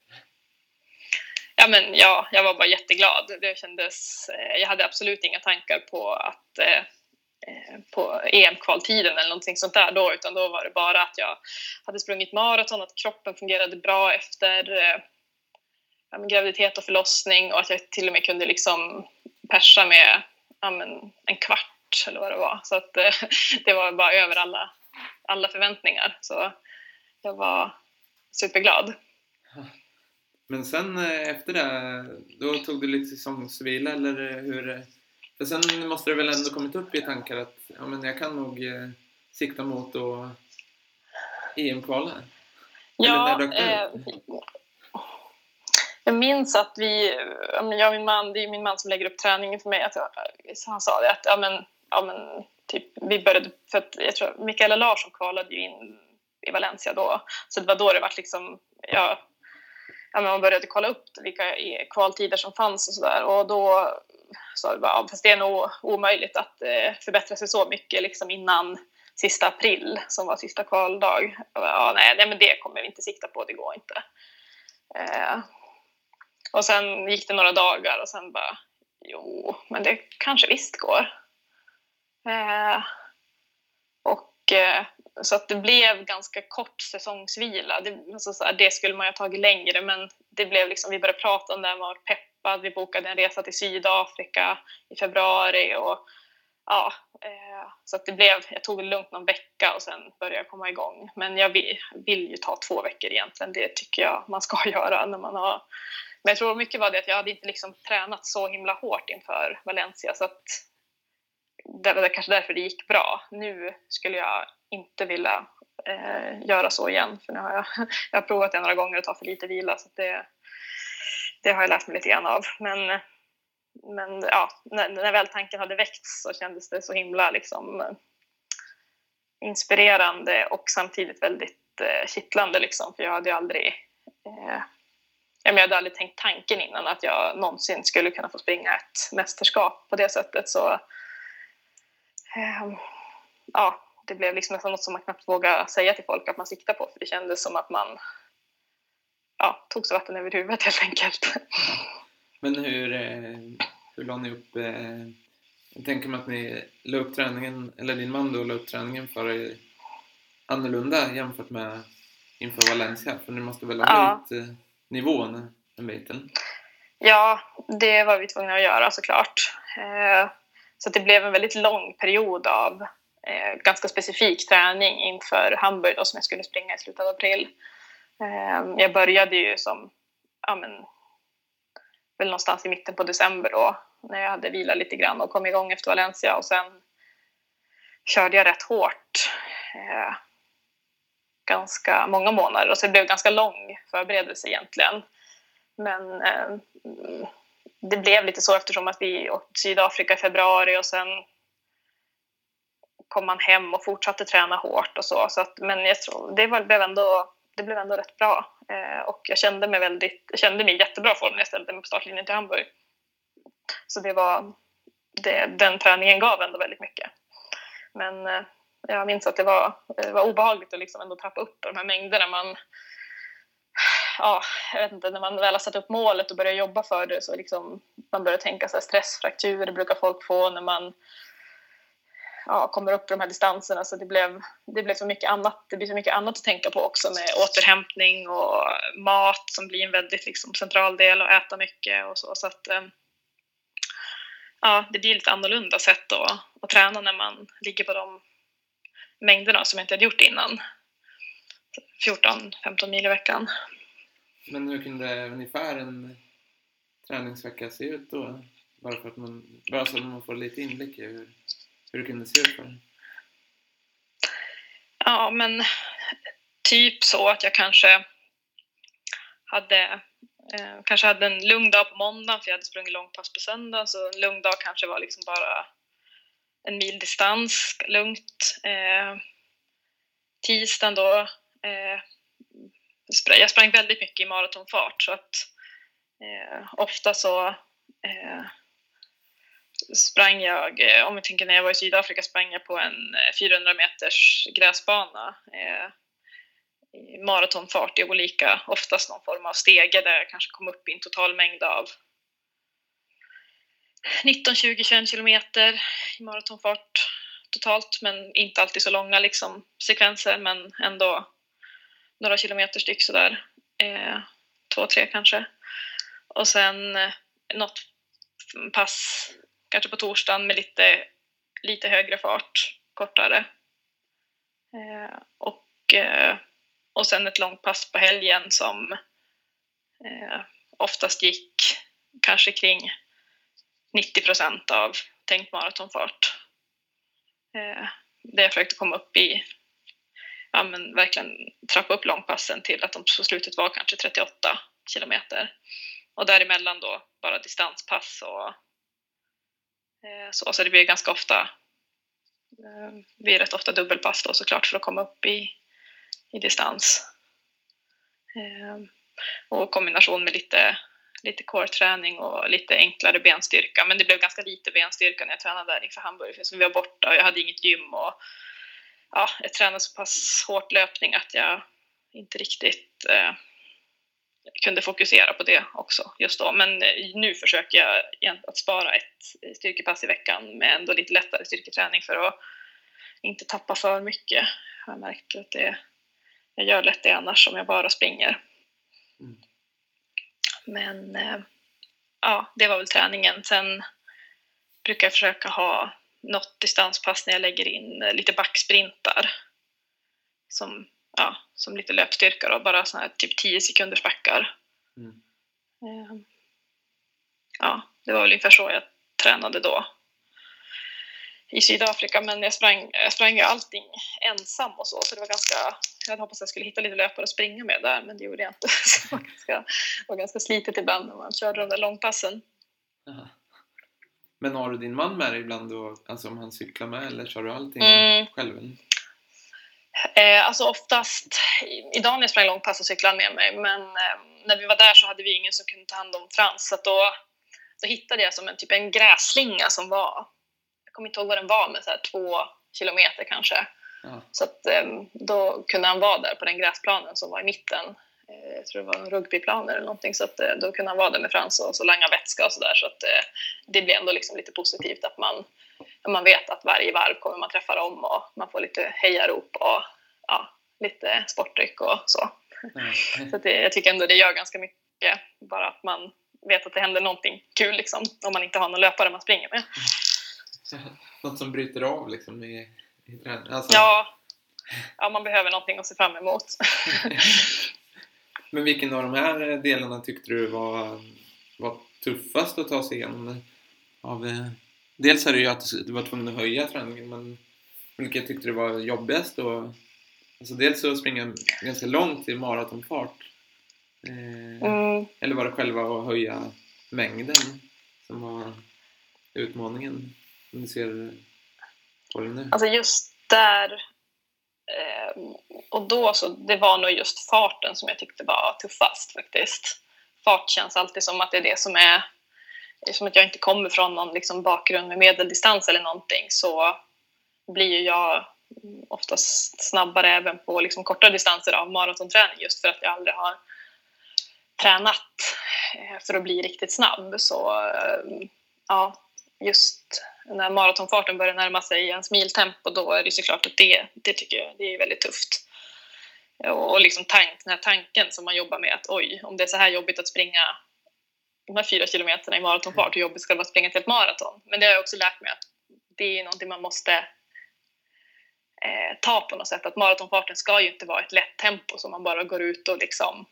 Ja, men ja, jag var bara jätteglad. Det kändes, eh, jag hade absolut inga tankar på att eh, på EM-kvaltiden eller någonting sånt där då, utan då var det bara att jag hade sprungit maraton, att kroppen fungerade bra efter ja, graviditet och förlossning och att jag till och med kunde liksom persa med ja, men, en kvart eller vad det var. Så att det var bara över alla, alla förväntningar. Så jag var superglad. Men sen eh, efter det, då tog du lite säsongsvila eller hur? För sen måste det väl ändå kommit upp i tankar att ja, men jag kan nog eh, sikta mot att EM-kvala? Ja, eh, jag minns att vi, jag och min man, det är min man som lägger upp träningen för mig, att jag, han sa det att ja men, ja men typ, vi började, för att jag tror Mikaela Larsson kvalade ju in i Valencia då. Så det var då det var liksom, ja, ja man började kolla upp vilka kvaltider som fanns och sådär. Och då sa vi bara, ja, fast det är nog omöjligt att eh, förbättra sig så mycket liksom innan sista april som var sista kvaldag. Ja, nej, nej, men det kommer vi inte sikta på, det går inte. Eh, och sen gick det några dagar och sen bara, jo, men det kanske visst går. Eh, och eh, så att det blev ganska kort säsongsvila. Det, alltså så här, det skulle man ju ha tagit längre, men det blev liksom, vi började prata om det, man var peppad. Vi bokade en resa till Sydafrika i februari och ja, eh, så att det blev, jag tog det lugnt någon vecka och sen började jag komma igång. Men jag vill, vill ju ta två veckor egentligen, det tycker jag man ska göra när man har men jag tror mycket var det att jag hade inte liksom tränat så himla hårt inför Valencia så att det var kanske därför det gick bra. Nu skulle jag inte vilja eh, göra så igen, för nu har jag, jag har provat det några gånger och ta för lite vila, så det, det har jag lärt mig lite grann av. Men, men ja, när, när väl tanken hade väckts så kändes det så himla liksom, eh, inspirerande och samtidigt väldigt eh, kittlande, liksom, för jag hade ju aldrig eh, jag hade aldrig tänkt tanken innan att jag någonsin skulle kunna få springa ett mästerskap på det sättet. Så eh, ja, det blev liksom nästan något som man knappt vågade säga till folk att man siktar på för det kändes som att man ja, tog sig vatten över huvudet helt enkelt. Men hur, eh, hur la ni upp eh, jag tänker mig att ni la upp träningen, eller din man då la upp träningen för er annorlunda jämfört med inför Valencia? För ni måste väl ha ja. Eh, nivån en biten? Ja, det var vi tvungna att göra såklart. Eh, så det blev en väldigt lång period av eh, ganska specifik träning inför Hamburg då, som jag skulle springa i slutet av april. Eh, jag började ju som, ja men, väl någonstans i mitten på december då, när jag hade vilat lite grann och kom igång efter Valencia och sen körde jag rätt hårt ganska många månader och så det blev ganska lång förberedelse egentligen. Men eh, det blev lite så eftersom att vi åkte till Sydafrika i februari och sen kom man hem och fortsatte träna hårt och så. så att, men jag tror, det, var, blev ändå, det blev ändå rätt bra. Eh, och jag kände mig, väldigt, jag kände mig i jättebra form när jag ställde mig på startlinjen till Hamburg. Så det var, det, den träningen gav ändå väldigt mycket. Men eh, jag minns att det var, det var obehagligt att liksom ändå trappa upp de här mängderna. Man, ja, jag vet inte, när man väl har satt upp målet och börjar jobba för det så liksom man börjar tänka så här stressfrakturer brukar folk få när man ja, kommer upp i de här distanserna så det blev, det blev så mycket annat. Det blir så mycket annat att tänka på också med återhämtning och mat som blir en väldigt liksom, central del och äta mycket och så. så att, eh, ja, det blir lite annorlunda sätt att, att träna när man ligger på de mängderna som jag inte hade gjort innan. 14-15 mil i veckan. Men hur kunde ungefär en träningsvecka se ut då? Bara, för att man, bara så att man får lite inblick i hur, hur det kunde se ut för Ja, men typ så att jag kanske hade eh, kanske hade en lugn dag på måndagen för jag hade sprungit långpass på söndagen så en lugn dag kanske var liksom bara en mil distans, lugnt. Eh, tisdagen då eh, jag sprang väldigt mycket i maratonfart så att eh, ofta så eh, sprang jag, eh, om vi tänker när jag var i Sydafrika, sprang jag på en eh, 400 meters gräsbana eh, i maratonfart i olika, oftast någon form av stege där jag kanske kom upp i en total mängd av 19, 20, 21 kilometer i maratonfart totalt, men inte alltid så långa liksom, sekvenser, men ändå några kilometer styck sådär. Eh, två, tre kanske. Och sen eh, något pass, kanske på torsdagen med lite, lite högre fart, kortare. Eh, och, eh, och sen ett långt pass på helgen som eh, oftast gick kanske kring 90 procent av tänkt maratonfart. Eh, jag försökte komma upp i ja, men verkligen trappa upp långpassen till att de på slutet var kanske 38 kilometer. Och däremellan då bara distanspass och eh, så. Så det blir ganska ofta, eh, blir rätt ofta dubbelpass då såklart för att komma upp i, i distans. Eh, och kombination med lite, lite core-träning och lite enklare benstyrka. Men det blev ganska lite benstyrka när jag tränade där inför Hamburg, för vi var borta och jag hade inget gym och ja, jag tränade så pass hårt löpning att jag inte riktigt eh, kunde fokusera på det också just då. Men eh, nu försöker jag att spara ett styrkepass i veckan med ändå lite lättare styrketräning för att inte tappa för mycket. Jag har märkt att det, jag gör lätt det annars om jag bara springer. Mm. Men eh, ja, det var väl träningen. Sen brukar jag försöka ha något distanspass när jag lägger in eh, lite backsprintar. Som, ja, som lite löpstyrka då, bara sådana här typ 10 sekunders backar. Mm. Ehm, ja, det var väl ungefär så jag tränade då i Sydafrika, men jag sprang, jag sprang ju allting ensam och så, så det var ganska, jag hade hoppats att jag skulle hitta lite löpare att springa med där, men det gjorde jag inte. Så det var ganska, var ganska slitet ibland när man körde de där långpassen. Aha. Men har du din man med dig ibland då? Alltså om han cyklar med eller kör du allting mm. själv? Eh, alltså oftast, idag när jag sprang långpass så cyklade han med mig men eh, när vi var där så hade vi ingen som kunde ta hand om Frans så då, då hittade jag som en, typ en grässlinga som var, jag kommer inte ihåg vad den var, men så här två kilometer kanske. Ja. Så att, eh, då kunde han vara där på den gräsplanen som var i mitten Eh, jag tror det var en rugbyplan eller någonting, så att eh, då kunde han vara där med Frans och så langa vätska och sådär. Så att eh, det blir ändå liksom lite positivt att man, man vet att varje varv kommer man träffa dem och man får lite hejarop och ja, lite sportdryck och så. Mm. Så det, jag tycker ändå det gör ganska mycket, bara att man vet att det händer någonting kul liksom, om man inte har någon löpare man springer med. Något som bryter av liksom i, i träningen? Alltså... Ja, ja, man behöver någonting att se fram emot. Men vilken av de här delarna tyckte du var, var tuffast att ta sig igenom? Av, eh, dels är det ju att du var tvungen att höja träningen, men vilket tyckte du var jobbigast? Och, alltså dels att springa ganska långt i maratonfart. Eh, mm. Eller var det själva att höja mängden? som var utmaningen om ni ser på det nu? Alltså just där eh, och då så, det var nog just farten som jag tyckte var tuffast faktiskt. Fart känns alltid som att det är det som är, som att jag inte kommer från någon liksom bakgrund med medeldistans eller någonting så blir ju jag oftast snabbare även på liksom korta distanser av maratonträning just för att jag aldrig har tränat eh, för att bli riktigt snabb. Så eh, ja, just när maratonfarten börjar närma sig ens miltempo då är det såklart att det, det tycker jag det är väldigt tufft. Och, liksom tank, den här tanken som man jobbar med att oj, om det är så här jobbigt att springa de här fyra kilometerna i maratonfart, hur jobbigt ska det vara att springa till ett maraton? Men det har jag också lärt mig att det är någonting man måste eh, ta på något sätt. Att maratonfarten ska ju inte vara ett lätt tempo som man bara går ut och liksom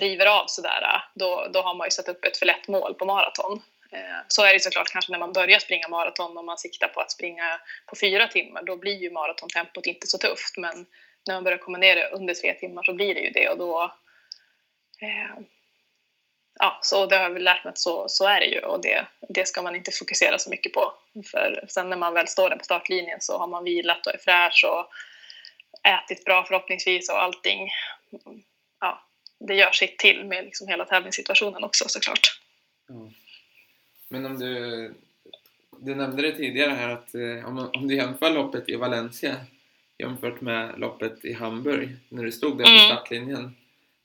river av sådär. Då, då har man ju satt upp ett för lätt mål på maraton. Eh, så är det såklart kanske när man börjar springa maraton och man siktar på att springa på fyra timmar. Då blir ju maratontempot inte så tufft. Men när man börjar komma ner under tre timmar så blir det ju det och då eh, ja, så det har jag väl lärt mig att så, så är det ju och det, det ska man inte fokusera så mycket på. För sen när man väl står där på startlinjen så har man vilat och är fräsch och ätit bra förhoppningsvis och allting. Ja, det gör sitt till med liksom hela tävlingssituationen också såklart. Mm. Men om du, du nämnde det tidigare här att eh, om, om du jämför loppet i Valencia jämfört med loppet i Hamburg när du stod där på mm. startlinjen.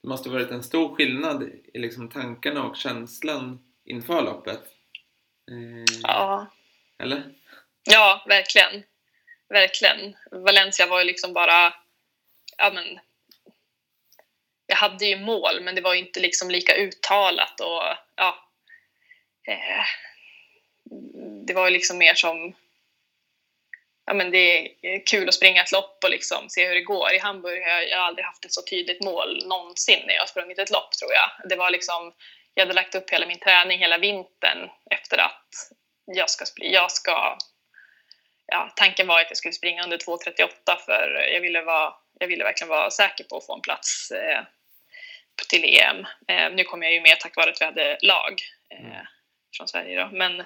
Det måste varit en stor skillnad i liksom tankarna och känslan inför loppet. Eh, ja. Eller? Ja, verkligen. Verkligen. Valencia var ju liksom bara, ja men, jag hade ju mål men det var ju inte liksom lika uttalat och ja, eh, det var ju liksom mer som ja, men det är kul att springa ett lopp och liksom se hur det går. I Hamburg har jag aldrig haft ett så tydligt mål någonsin när jag har sprungit ett lopp tror jag. Det var liksom, jag hade lagt upp hela min träning hela vintern efter att jag ska, jag ska ja, tanken var att jag skulle springa under 2.38 för jag ville, vara, jag ville verkligen vara säker på att få en plats eh, till EM. Eh, nu kom jag ju med tack vare att vi hade lag eh, mm från Sverige då, men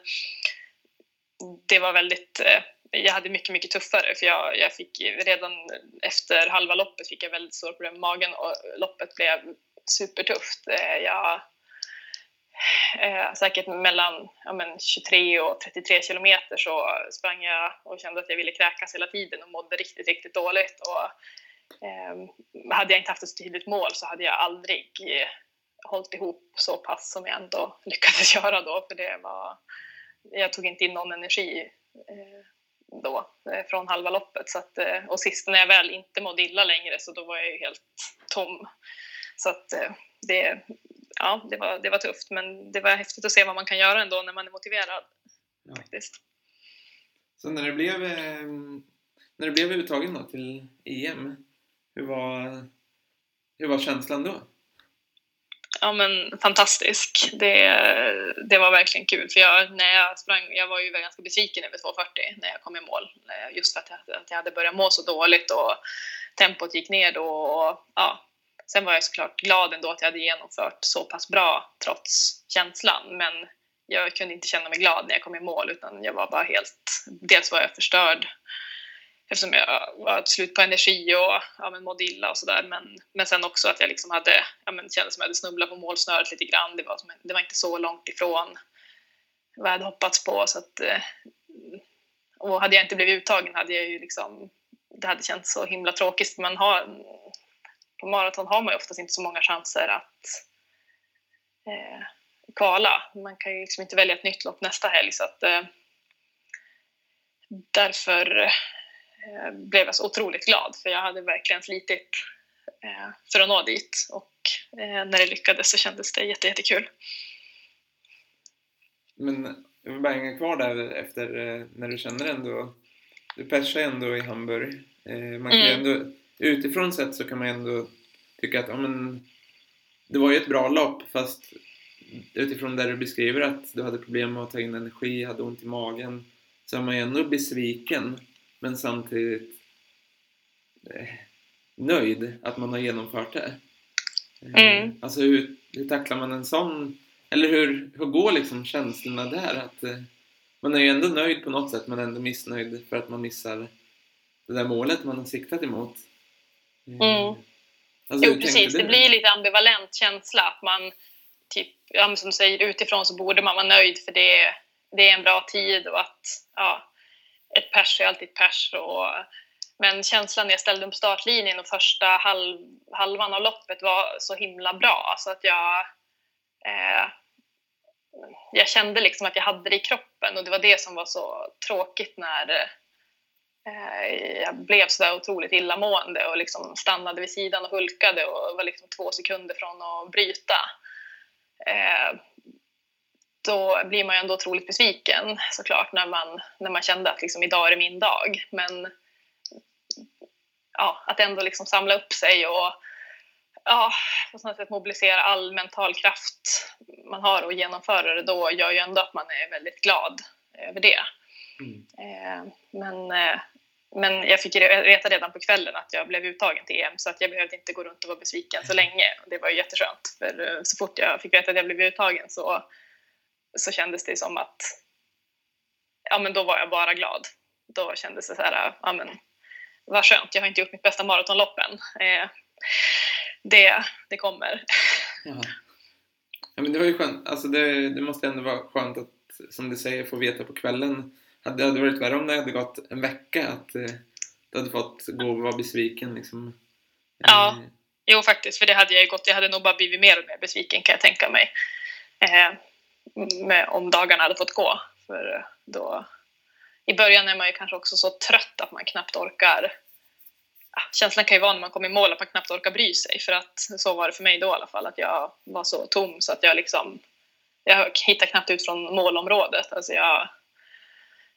det var väldigt eh, jag hade mycket, mycket tuffare för jag, jag fick redan efter halva loppet fick jag väldigt stora problem med magen och loppet blev supertufft. Eh, jag, eh, säkert mellan ja, men 23 och 33 kilometer så sprang jag och kände att jag ville kräkas hela tiden och mådde riktigt, riktigt dåligt. Och, eh, hade jag inte haft ett tydligt mål så hade jag aldrig hållit ihop så pass som jag ändå lyckades göra då, för det var, jag tog inte in någon energi eh, då eh, från halva loppet. Så att, eh, och sist när jag väl inte mådde illa längre så då var jag ju helt tom. Så att eh, det, ja, det, var, det var tufft men det var häftigt att se vad man kan göra ändå när man är motiverad. Ja. Faktiskt. Så när det blev, när det blev uttagen då till EM, hur var, hur var känslan då? Ja, men, fantastisk. Det, det var verkligen kul. För jag, när jag, sprang, jag var ju ganska besviken över 2.40 när jag kom i mål. Eh, just för att jag, att jag hade börjat må så dåligt och tempot gick ner då. Och, ja. Sen var jag såklart glad ändå att jag hade genomfört så pass bra trots känslan. Men jag kunde inte känna mig glad när jag kom i mål utan jag var bara helt... Dels var jag förstörd eftersom jag var slut på energi och ja, men mådde illa och sådär. Men, men sen också att jag liksom hade, ja, men kände som jag hade snubblat på målsnöret lite grann. Det var, det var inte så långt ifrån vad jag hade hoppats på. Så att, eh, och hade jag inte blivit uttagen hade jag ju liksom, det hade känts så himla tråkigt. Man har, på maraton har man ju oftast inte så många chanser att eh, kvala. Man kan ju liksom inte välja ett nytt lopp nästa helg. Så att, eh, därför blev jag så otroligt glad för jag hade verkligen slitit eh, för att nå dit och eh, när det lyckades så kändes det jättekul. Men jag vill bara hänga kvar där efter när du känner ändå, du persar ändå i Hamburg. Man kan mm. ändå, utifrån sett så kan man ändå tycka att ja, men, det var ju ett bra lopp fast utifrån där du beskriver att du hade problem med att ta in energi, hade ont i magen så är man ju ändå besviken men samtidigt eh, nöjd att man har genomfört det. Eh, mm. Alltså hur, hur tacklar man en sån eller hur, hur går liksom känslorna där? Att, eh, man är ju ändå nöjd på något sätt men ändå missnöjd för att man missar det där målet man har siktat emot. Mm. Alltså, jo, precis. Det blir lite ambivalent känsla. Att man, typ, ja, som du säger, utifrån så borde man vara nöjd för det, det är en bra tid och att ja, ett pers är alltid ett pers. Och, men känslan när jag ställde upp startlinjen och första halv, halvan av loppet var så himla bra så att jag eh, jag kände liksom att jag hade det i kroppen och det var det som var så tråkigt när eh, jag blev så där otroligt illamående och liksom stannade vid sidan och hulkade och var liksom två sekunder från att bryta. Eh, då blir man ju ändå otroligt besviken såklart när man, när man kände att liksom, idag är det min dag. Men ja, att ändå liksom samla upp sig och ja, på något sätt mobilisera all mental kraft man har och genomföra det då gör ju ändå att man är väldigt glad över det. Mm. Eh, men, eh, men jag fick veta redan på kvällen att jag blev uttagen till EM så att jag behövde inte gå runt och vara besviken så länge. Det var jätteskönt för eh, så fort jag fick veta att jag blev uttagen så, så kändes det som att ja men då var jag bara glad. Då kändes det så här, ja men vad skönt, jag har inte gjort mitt bästa maratonlopp än det, det kommer. Ja. ja. men det var ju skönt. Alltså det, det måste ändå vara skönt att, som du säger, få veta på kvällen. Det hade varit värre om det hade gått en vecka, att eh, du hade fått gå och vara besviken liksom. Ja, eh. jo faktiskt, för det hade jag ju gått. Jag hade nog bara blivit mer och mer besviken kan jag tänka mig. Eh, med, om dagarna hade fått gå. För eh, då, I början är man ju kanske också så trött att man knappt orkar känslan kan ju vara när man kommer i mål att man knappt orkar bry sig för att så var det för mig då i alla fall att jag var så tom så att jag liksom jag hittade knappt ut från målområdet. Alltså jag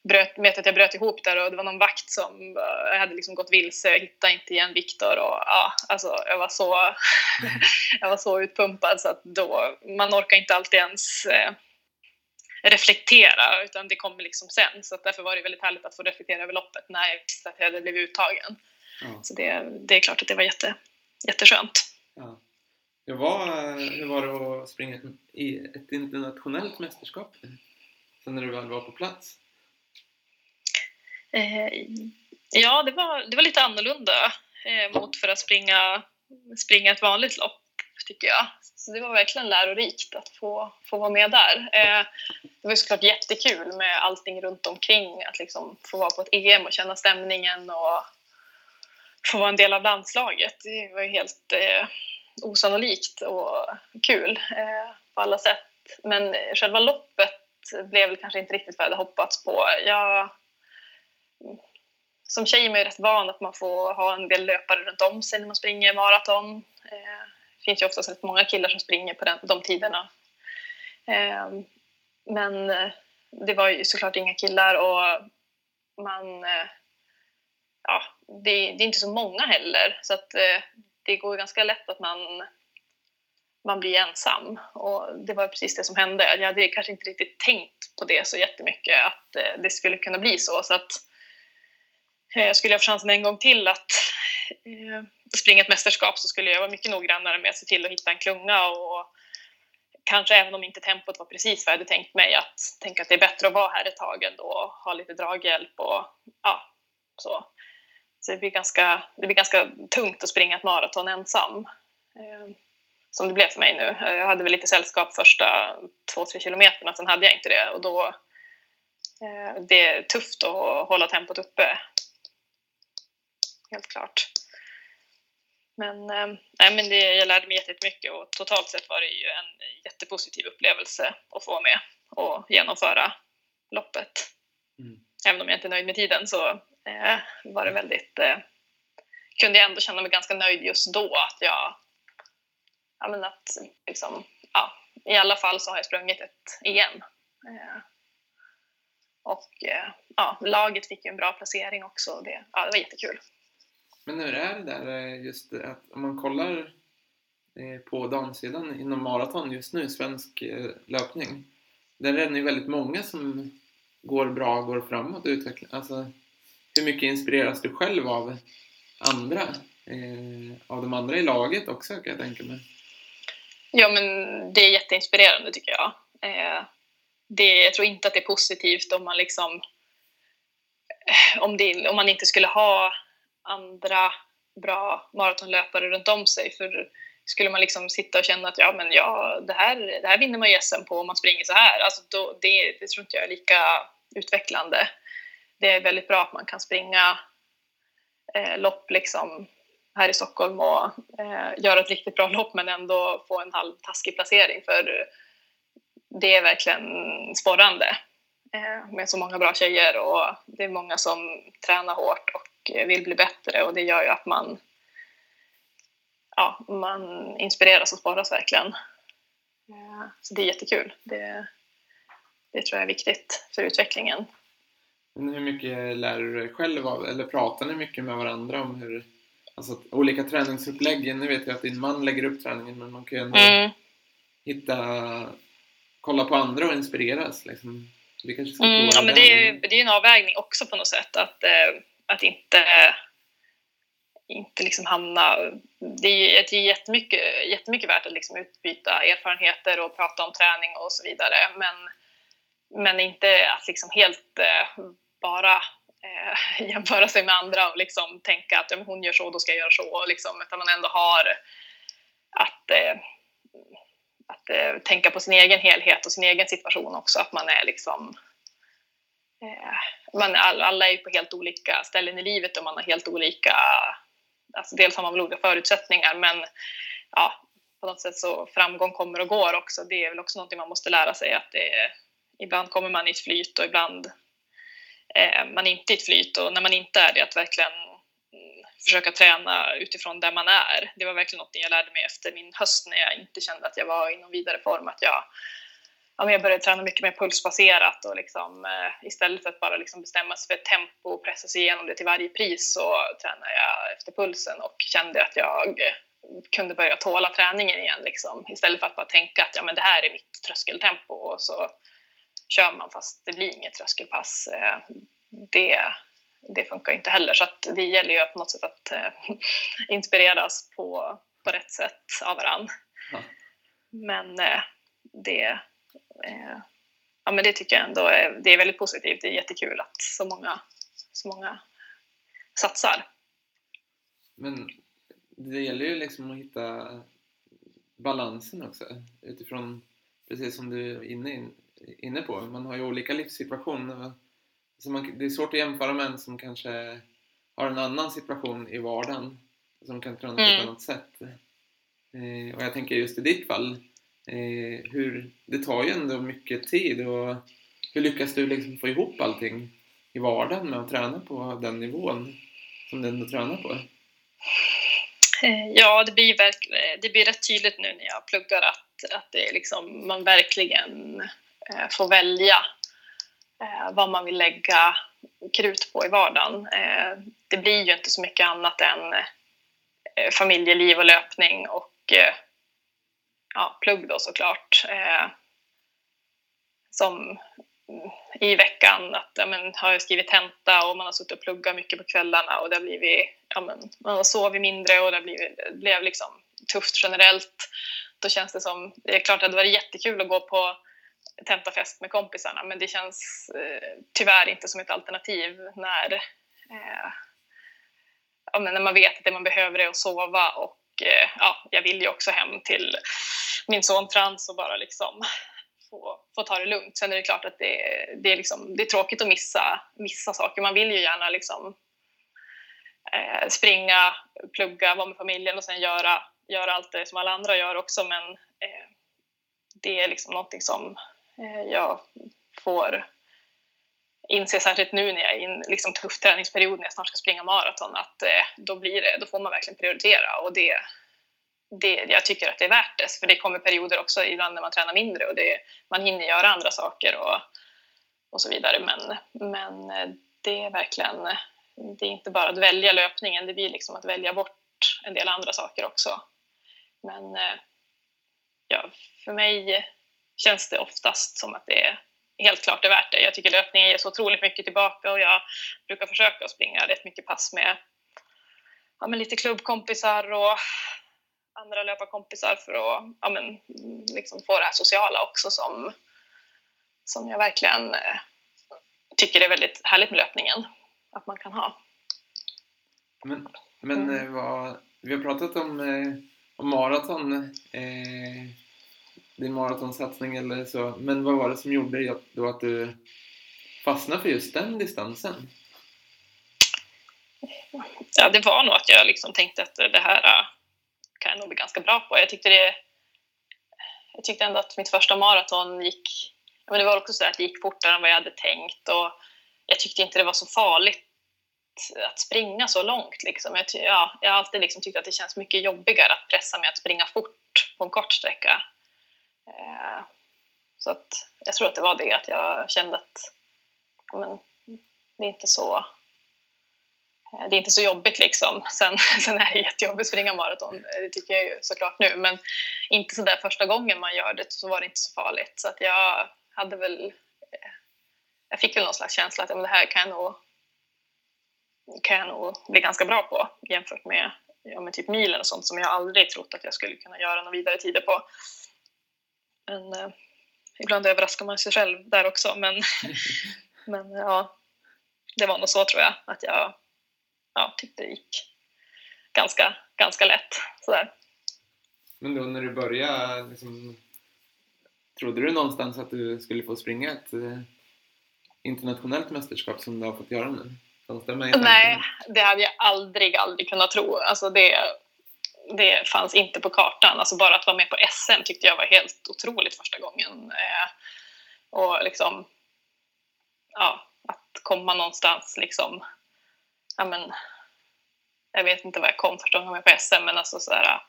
bröt, vet att jag bröt ihop där och det var någon vakt som jag hade liksom gått vilse, jag hittade inte igen Viktor och ja, alltså jag var så jag var så utpumpad så att då, man orkar inte alltid ens eh, reflektera utan det kommer liksom sen så att därför var det väldigt härligt att få reflektera över loppet när jag visste att jag hade blivit uttagen. Ja. Så det, det är klart att det var jätte, jätteskönt. Ja. Hur, var, hur var det att springa i ett internationellt mästerskap sen när du väl var på plats? Eh, ja, det var, det var lite annorlunda eh, mot för att springa, springa ett vanligt lopp, tycker jag. Så det var verkligen lärorikt att få, få vara med där. Eh, det var såklart jättekul med allting runt omkring, att liksom få vara på ett EM och känna stämningen och få vara en del av landslaget. Det var ju helt eh, osannolikt och kul eh, på alla sätt. Men själva loppet blev väl kanske inte riktigt vad jag hade hoppats på. Jag, som tjej är man ju rätt van att man får ha en del löpare runt om sig när man springer maraton. Eh, det finns ju oftast rätt många killar som springer på den, de tiderna. Eh, men eh, det var ju såklart inga killar och man ja, det, det, är inte så många heller så att det går ganska lätt att man, man blir ensam och det var precis det som hände. Jag hade kanske inte riktigt tänkt på det så jättemycket att det skulle kunna bli så så att eh, Eh, skulle jag få chansen en gång till att eh, springa ett mästerskap så skulle jag vara mycket noggrannare med att se till att hitta en klunga och kanske även om inte tempot var precis vad jag hade tänkt mig att tänka att det är bättre att vara här ett tag ändå och ha lite draghjälp och ja, så. Så det blir ganska, det blir ganska tungt att springa ett maraton ensam. Eh, som det blev för mig nu. Jag hade väl lite sällskap första två, tre kilometerna, sen hade jag inte det och då eh, det är tufft att hålla tempot uppe. Helt klart. Men, eh, nej, men det, jag lärde mig jättemycket och totalt sett var det ju en jättepositiv upplevelse att få vara med och genomföra loppet. Mm. Även om jag inte är nöjd med tiden så eh, var det väldigt, eh, kunde jag ändå känna mig ganska nöjd just då att jag, ja men att liksom, ja, i alla fall så har jag sprungit ett EM. Eh, och eh, ja, laget fick ju en bra placering också. Det, ja, det var jättekul. Men hur är det där eh, just att om man kollar eh, på damsidan inom maraton just nu, svensk eh, löpning. Där är det ju väldigt många som går bra, går framåt och utvecklas. Alltså, hur mycket inspireras du själv av andra? Eh, av de andra i laget också kan jag tänka mig. Ja, men det är jätteinspirerande tycker jag. Eh, det, jag tror inte att det är positivt om man liksom om, det, om man inte skulle ha andra bra maratonlöpare runt om sig. För skulle man liksom sitta och känna att ja, men ja, det, här, det här vinner man ju SM på om man springer så här. Alltså då, det, det tror inte jag är lika utvecklande. Det är väldigt bra att man kan springa eh, lopp liksom här i Stockholm och eh, göra ett riktigt bra lopp men ändå få en halv taskig placering för det är verkligen sporrande eh, med så många bra tjejer och det är många som tränar hårt och vill bli bättre och det gör ju att man ja, man inspireras och sporras verkligen. Eh, så det är jättekul. Det, det tror jag är viktigt för utvecklingen. Men hur mycket lär du dig själv av, eller pratar ni mycket med varandra om hur alltså, olika träningsupplägg? Nu vet jag att din man lägger upp träningen men man kan ju ändå mm. hitta, kolla på andra och inspireras. Liksom. Kanske ska mm, ja, men det är det är en avvägning också på något sätt att, eh, att inte inte liksom hamna... Det är, det är jättemycket, jättemycket värt att liksom utbyta erfarenheter och prata om träning och så vidare. Men, men inte att liksom helt eh, bara eh, jämföra sig med andra och liksom tänka att ja, hon gör så, då ska jag göra så. Liksom, utan man ändå har att, eh, att eh, tänka på sin egen helhet och sin egen situation också. Att man är liksom eh, Eh, man, alla är ju på helt olika ställen i livet och man har helt olika alltså dels har man väl olika förutsättningar men ja, på något sätt så framgång kommer och går också. Det är väl också någonting man måste lära sig att det är, ibland kommer man i ett flyt och ibland eh, är man inte i ett flyt och när man inte är det att verkligen mm, försöka träna utifrån där man är. Det var verkligen något jag lärde mig efter min höst när jag inte kände att jag var i någon vidare form, att jag ja, jag började träna mycket mer pulsbaserat och liksom, eh, istället för att bara liksom bestämma sig för ett tempo och pressa sig igenom det till varje pris så tränade jag efter pulsen och kände att jag kunde börja tåla träningen igen liksom, istället för att bara tänka att ja, men det här är mitt tröskeltempo och så kör man fast det blir inget tröskelpass. Eh, det, det funkar inte heller så att det gäller ju på något sätt att äh, inspireras på, på rätt sätt av varandra. Ja. Men äh, det, eh, ja, men det tycker jag ändå är, det är väldigt positivt. Det är jättekul att så många, så många satsar. Men det gäller ju liksom att hitta balansen också utifrån, precis som du är inne, inne på, man har ju olika livssituationer. Så man, det är svårt att jämföra med en som kanske har en annan situation i vardagen som kan träna på ett mm. annat sätt. Eh, och jag tänker just i ditt fall, eh, hur, det tar ju ändå mycket tid och hur lyckas du liksom få ihop allting i vardagen med att träna på den nivån som du ändå tränar på? Eh, ja, det blir, verk, eh, det blir rätt tydligt nu när jag pluggar att, att det liksom, man verkligen eh, får välja eh, vad man vill lägga krut på i vardagen. Eh, det blir ju inte så mycket annat än eh, familjeliv och löpning och eh, ja, plugg då såklart. Eh, som i veckan att ja, men, har jag skrivit tenta och man har suttit och pluggat mycket på kvällarna och det har blivit, ja, men, man har sovit mindre och det har blivit, det blev liksom tufft generellt. Då känns det som, det är klart att det hade varit jättekul att gå på tentafest med kompisarna men det känns eh, tyvärr inte som ett alternativ när, eh, ja, men när man vet att det man behöver är att sova och Eh, ja, jag vill ju också hem till min son Frans och bara liksom få, få ta det lugnt. Sen är det klart att det, det, är, liksom, det är tråkigt att missa, missa saker. Man vill ju gärna liksom, eh, springa, plugga, vara med familjen och sen göra, göra allt det som alla andra gör också men eh, det är liksom någonting som eh, jag får inse särskilt nu när jag är i en liksom, tuff träningsperiod när jag snart ska springa maraton att eh, då, blir det, då får man verkligen prioritera och det, det, jag tycker att det är värt det. För det kommer perioder också ibland när man tränar mindre och det, man hinner göra andra saker och, och så vidare. Men, men eh, det är verkligen, det är inte bara att välja löpningen, det blir liksom att välja bort en del andra saker också. Men eh, ja, för mig känns det oftast som att det är helt klart är värt det. Jag tycker löpningen ger så otroligt mycket tillbaka och jag brukar försöka springa rätt mycket pass med ja, med lite klubbkompisar och andra löparkompisar för att ja, men, liksom få det här sociala också som, som jag verkligen eh, tycker är väldigt härligt med löpningen. Att man kan ha. Men, men mm. vad, vi har pratat om, eh, om maraton, eh, din maratonsatsning eller så, men vad var det som gjorde då att du fastnade för just den distansen? Ja, det var nog att jag liksom tänkte att det här äh, kan jag nog bli ganska bra på. Jag tyckte, det, jag tyckte ändå att mitt första maraton gick... Men det var också så att det gick fortare än vad jag hade tänkt och jag tyckte inte det var så farligt att springa så långt. Liksom. Jag, ja, jag har alltid liksom tyckt att det känns mycket jobbigare att pressa mig att springa fort på en kort sträcka. Eh, så att jag tror att det var det, att jag kände att men, det är inte så eh, det är inte så jobbigt liksom. Sen, sen är det jättejobbigt att springa maraton, eh, det tycker jag ju såklart nu. Men inte så där första gången man gör det så var det inte så farligt. Så att jag hade väl... Jag fick väl någon slags känsla att ja, men det här kan jag, nog, kan jag nog bli ganska bra på jämfört med, ja, med typ milen och sånt som jag aldrig trott att jag skulle kunna göra några vidare tider på. Men eh, ibland överraskar man sig själv där också. Men, men ja, det var nog så tror jag, att jag ja, tyckte det gick ganska, ganska lätt. Sådär. Men då när du började, liksom, trodde du någonstans att du skulle få springa ett eh, internationellt mästerskap som du har fått göra nu? Nej, det hade jag aldrig, aldrig kunnat tro. Alltså det, det fanns inte på kartan. Alltså bara att vara med på SM tyckte jag var helt otroligt första gången. Eh, och liksom, ja, att komma någonstans liksom ja men, jag vet inte var jag kom första gången jag var på SM, men alltså sådär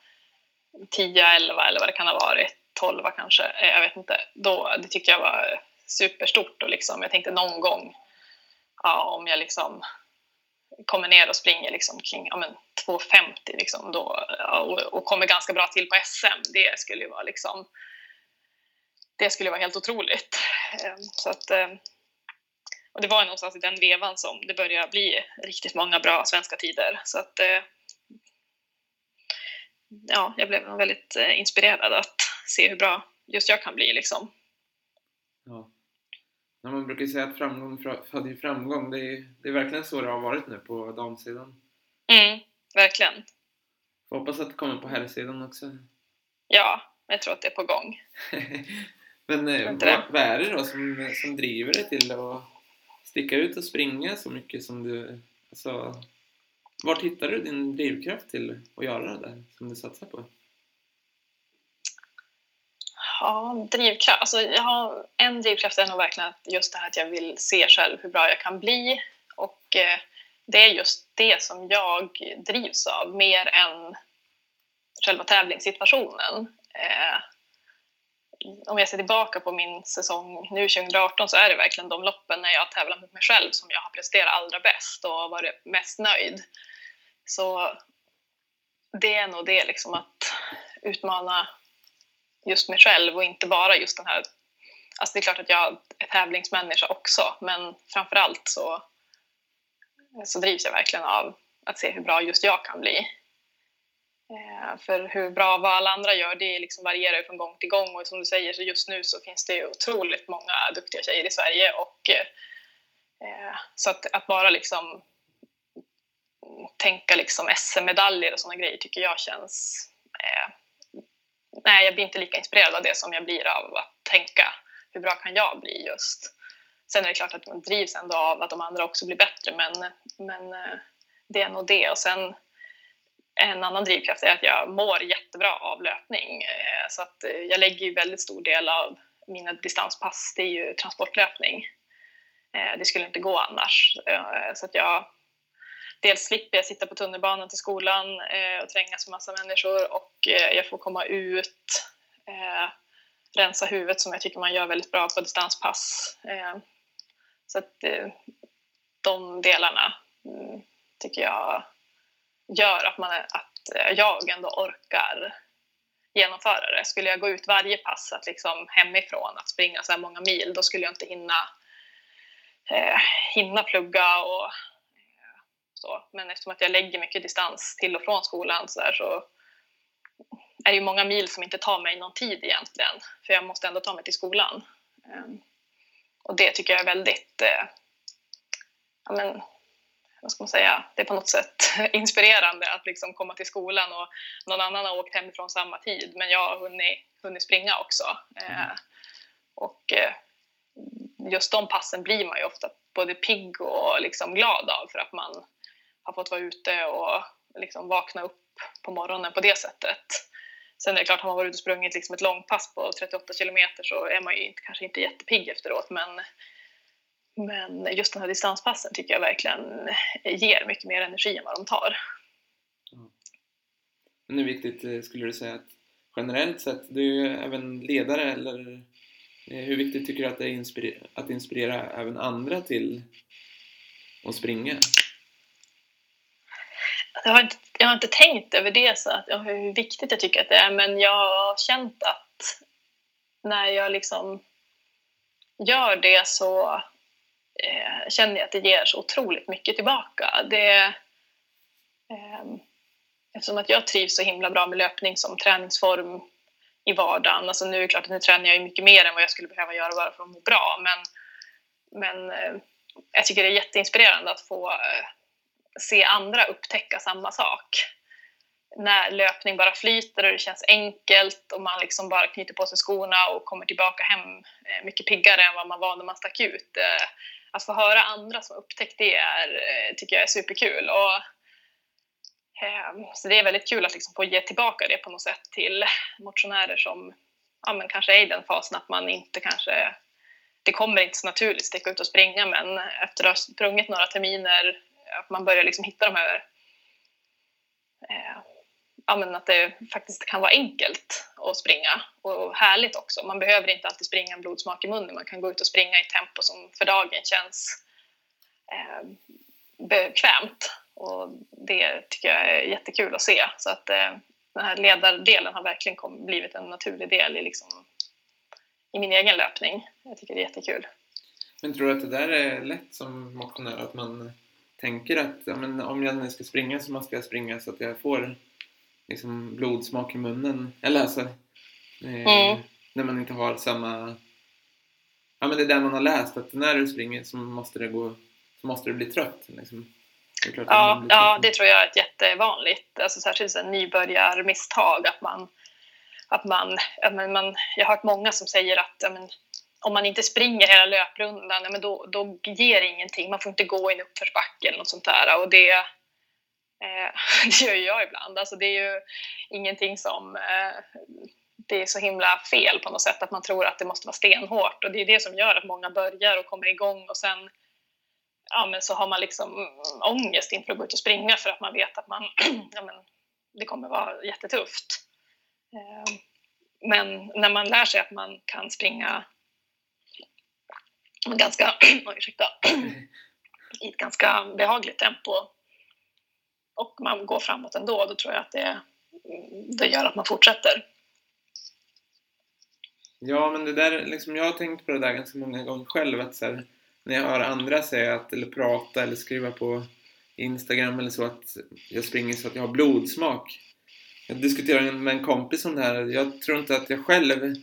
10, 11 eller vad det kan ha varit, 12 kanske, eh, jag vet inte. Då, det tyckte jag var superstort och liksom, jag tänkte någon gång ja, om jag liksom kommer ner och springer liksom kring ja, 2,50 liksom då, och, och, kommer ganska bra till på SM, det skulle ju vara liksom det skulle vara helt otroligt. Ehm, så att ehm, och det var någonstans i den vevan som det började bli riktigt många bra svenska tider. Så att, eh, ja, jag blev väldigt eh, inspirerad att se hur bra just jag kan bli. Liksom. Ja ja man brukar säga att framgång föder framgång. Det är, det är verkligen så det har varit nu på damsidan. Mm, verkligen. Får hoppas att det kommer på herrsidan också. Ja, jag tror att det är på gång. Men eh, vad, vad, är det då som, som driver dig till att sticka ut och springa så mycket som du... Alltså, vart hittar du din drivkraft till att göra det där som du satsar på? Ja, drivkraft. Alltså, jag har, en drivkraft är nog verkligen just det här att jag vill se själv hur bra jag kan bli. Och eh, det är just det som jag drivs av, mer än själva tävlingssituationen. Eh, om jag ser tillbaka på min säsong nu 2018 så är det verkligen de loppen när jag tävlar mot mig själv som jag har presterat allra bäst och varit mest nöjd. Så det är nog det, liksom att utmana just mig själv och inte bara just den här... Alltså det är klart att jag är tävlingsmänniska också, men framför allt så, så drivs jag verkligen av att se hur bra just jag kan bli. Eh, för hur bra vad alla andra gör, det liksom varierar från gång till gång och som du säger så just nu så finns det otroligt många duktiga tjejer i Sverige och eh, så att, att bara liksom tänka liksom SM-medaljer och sådana grejer tycker jag känns... Eh, nej, jag blir inte lika inspirerad av det som jag blir av att tänka hur bra kan jag bli just. Sen är det klart att man drivs ändå av att de andra också blir bättre men, men eh, det är nog det och sen en annan drivkraft är att jag mår jättebra av löpning. Eh, så att eh, jag lägger ju väldigt stor del av mina distanspass, det är ju transportlöpning. Det skulle inte gå annars. Så att jag dels slipper jag sitta på tunnelbanan till skolan eh, och trängas med massa människor och eh, jag får komma ut, eh, rensa huvudet som jag tycker man gör väldigt bra på distanspass. Så att de delarna mm, tycker jag gör att, man, att jag ändå orkar genomföra det. Skulle jag gå ut varje pass att liksom hemifrån att springa så här många mil, då skulle jag inte hinna, eh, hinna plugga och så. Men eftersom att jag lägger mycket distans till och från skolan så, där, så är det ju många mil som inte tar mig någon tid egentligen, för jag måste ändå ta mig till skolan. Ehm, och det tycker jag är väldigt, eh, ja men, vad ska man säga, det är på något sätt inspirerande att liksom komma till skolan och någon annan har åkt hemifrån samma tid, men jag har hunnit, hunnit springa också. Mm. Och eh, just de passen blir man ju ofta både pigg och liksom glad av för att man har fått vara ute och liksom vakna upp på morgonen på det sättet. Sen är det klart, har man varit ute och sprungit liksom ett långpass på 38 kilometer så är man ju inte, kanske inte jättepigg efteråt men, men just den här distanspassen tycker jag verkligen ger mycket mer energi än vad de tar. Mm. Men hur viktigt eh, skulle du säga att generellt sett, du är ju även ledare eller eh, hur viktigt tycker du att det är inspirera, att inspirera även andra till att springa? Jag har, inte, jag har inte tänkt över det, så att, hur viktigt jag tycker att det är, men jag har känt att när jag liksom gör det så eh, känner jag att det ger så otroligt mycket tillbaka. Det, eh, eftersom att jag trivs så himla bra med löpning som träningsform i vardagen. Alltså nu är det klart att nu tränar jag mycket mer än vad jag skulle behöva göra bara för att må bra. Men, men eh, jag tycker det är jätteinspirerande att få eh, se andra upptäcka samma sak. När löpning bara flyter och det känns enkelt och man liksom bara knyter på sig skorna och kommer tillbaka hem eh, mycket piggare än vad man var när man stack ut. Eh, att få höra andra som upptäckt det är, eh, tycker jag är superkul. Och så det är väldigt kul att liksom få ge tillbaka det på något sätt till motionärer som ja, men kanske är i den fasen att man inte kanske, det kommer inte så naturligt att sticka ut och springa men efter att ha sprungit några terminer, att man börjar liksom hitta de här, eh, ja men att det faktiskt kan vara enkelt att springa och härligt också. Man behöver inte alltid springa en blodsmak i munnen, man kan gå ut och springa i tempo som för dagen känns eh, bekvämt och det tycker jag är jättekul att se. Så att eh, den här ledardelen har verkligen kom, blivit en naturlig del i, liksom, i min egen löpning. Jag tycker det är jättekul. Men tror du att det där är lätt som motionär? Att man tänker att ja, men om jag nu ska springa så måste jag springa så att jag får liksom, blodsmak i munnen? Eller alltså, eh, mm. när man inte har samma... Ja men det är det man har läst, att när du springer så måste det gå så måste du bli trött. Liksom. Det ja, ja, det tror jag är ett jättevanligt, alltså särskilt så nybörjarmisstag. Att man, att man, att man, jag har hört många som säger att men, om man inte springer hela löprundan, men då, då ger det ingenting. Man får inte gå i en uppförsbacke eller något sånt där. Och det, eh, det gör jag ibland. Alltså, det är ju ingenting som... Eh, det är så himla fel på något sätt att man tror att det måste vara stenhårt. Och det är det som gör att många börjar och kommer igång och sen ja, men så har man liksom ångest inför att gå ut och springa för att man vet att man, ja, men det kommer vara jättetufft. Eh, men när man lär sig att man kan springa ganska, ursäkta, i ett ganska behagligt tempo och man går framåt ändå, då tror jag att det, det gör att man fortsätter. Ja, men det där, liksom, jag har tänkt på det där ganska många gånger själv, att så här, när jag hör andra säga att, eller prata eller skriva på Instagram eller så att jag springer så att jag har blodsmak. Jag diskuterade med en kompis om det här. Jag tror inte att jag själv...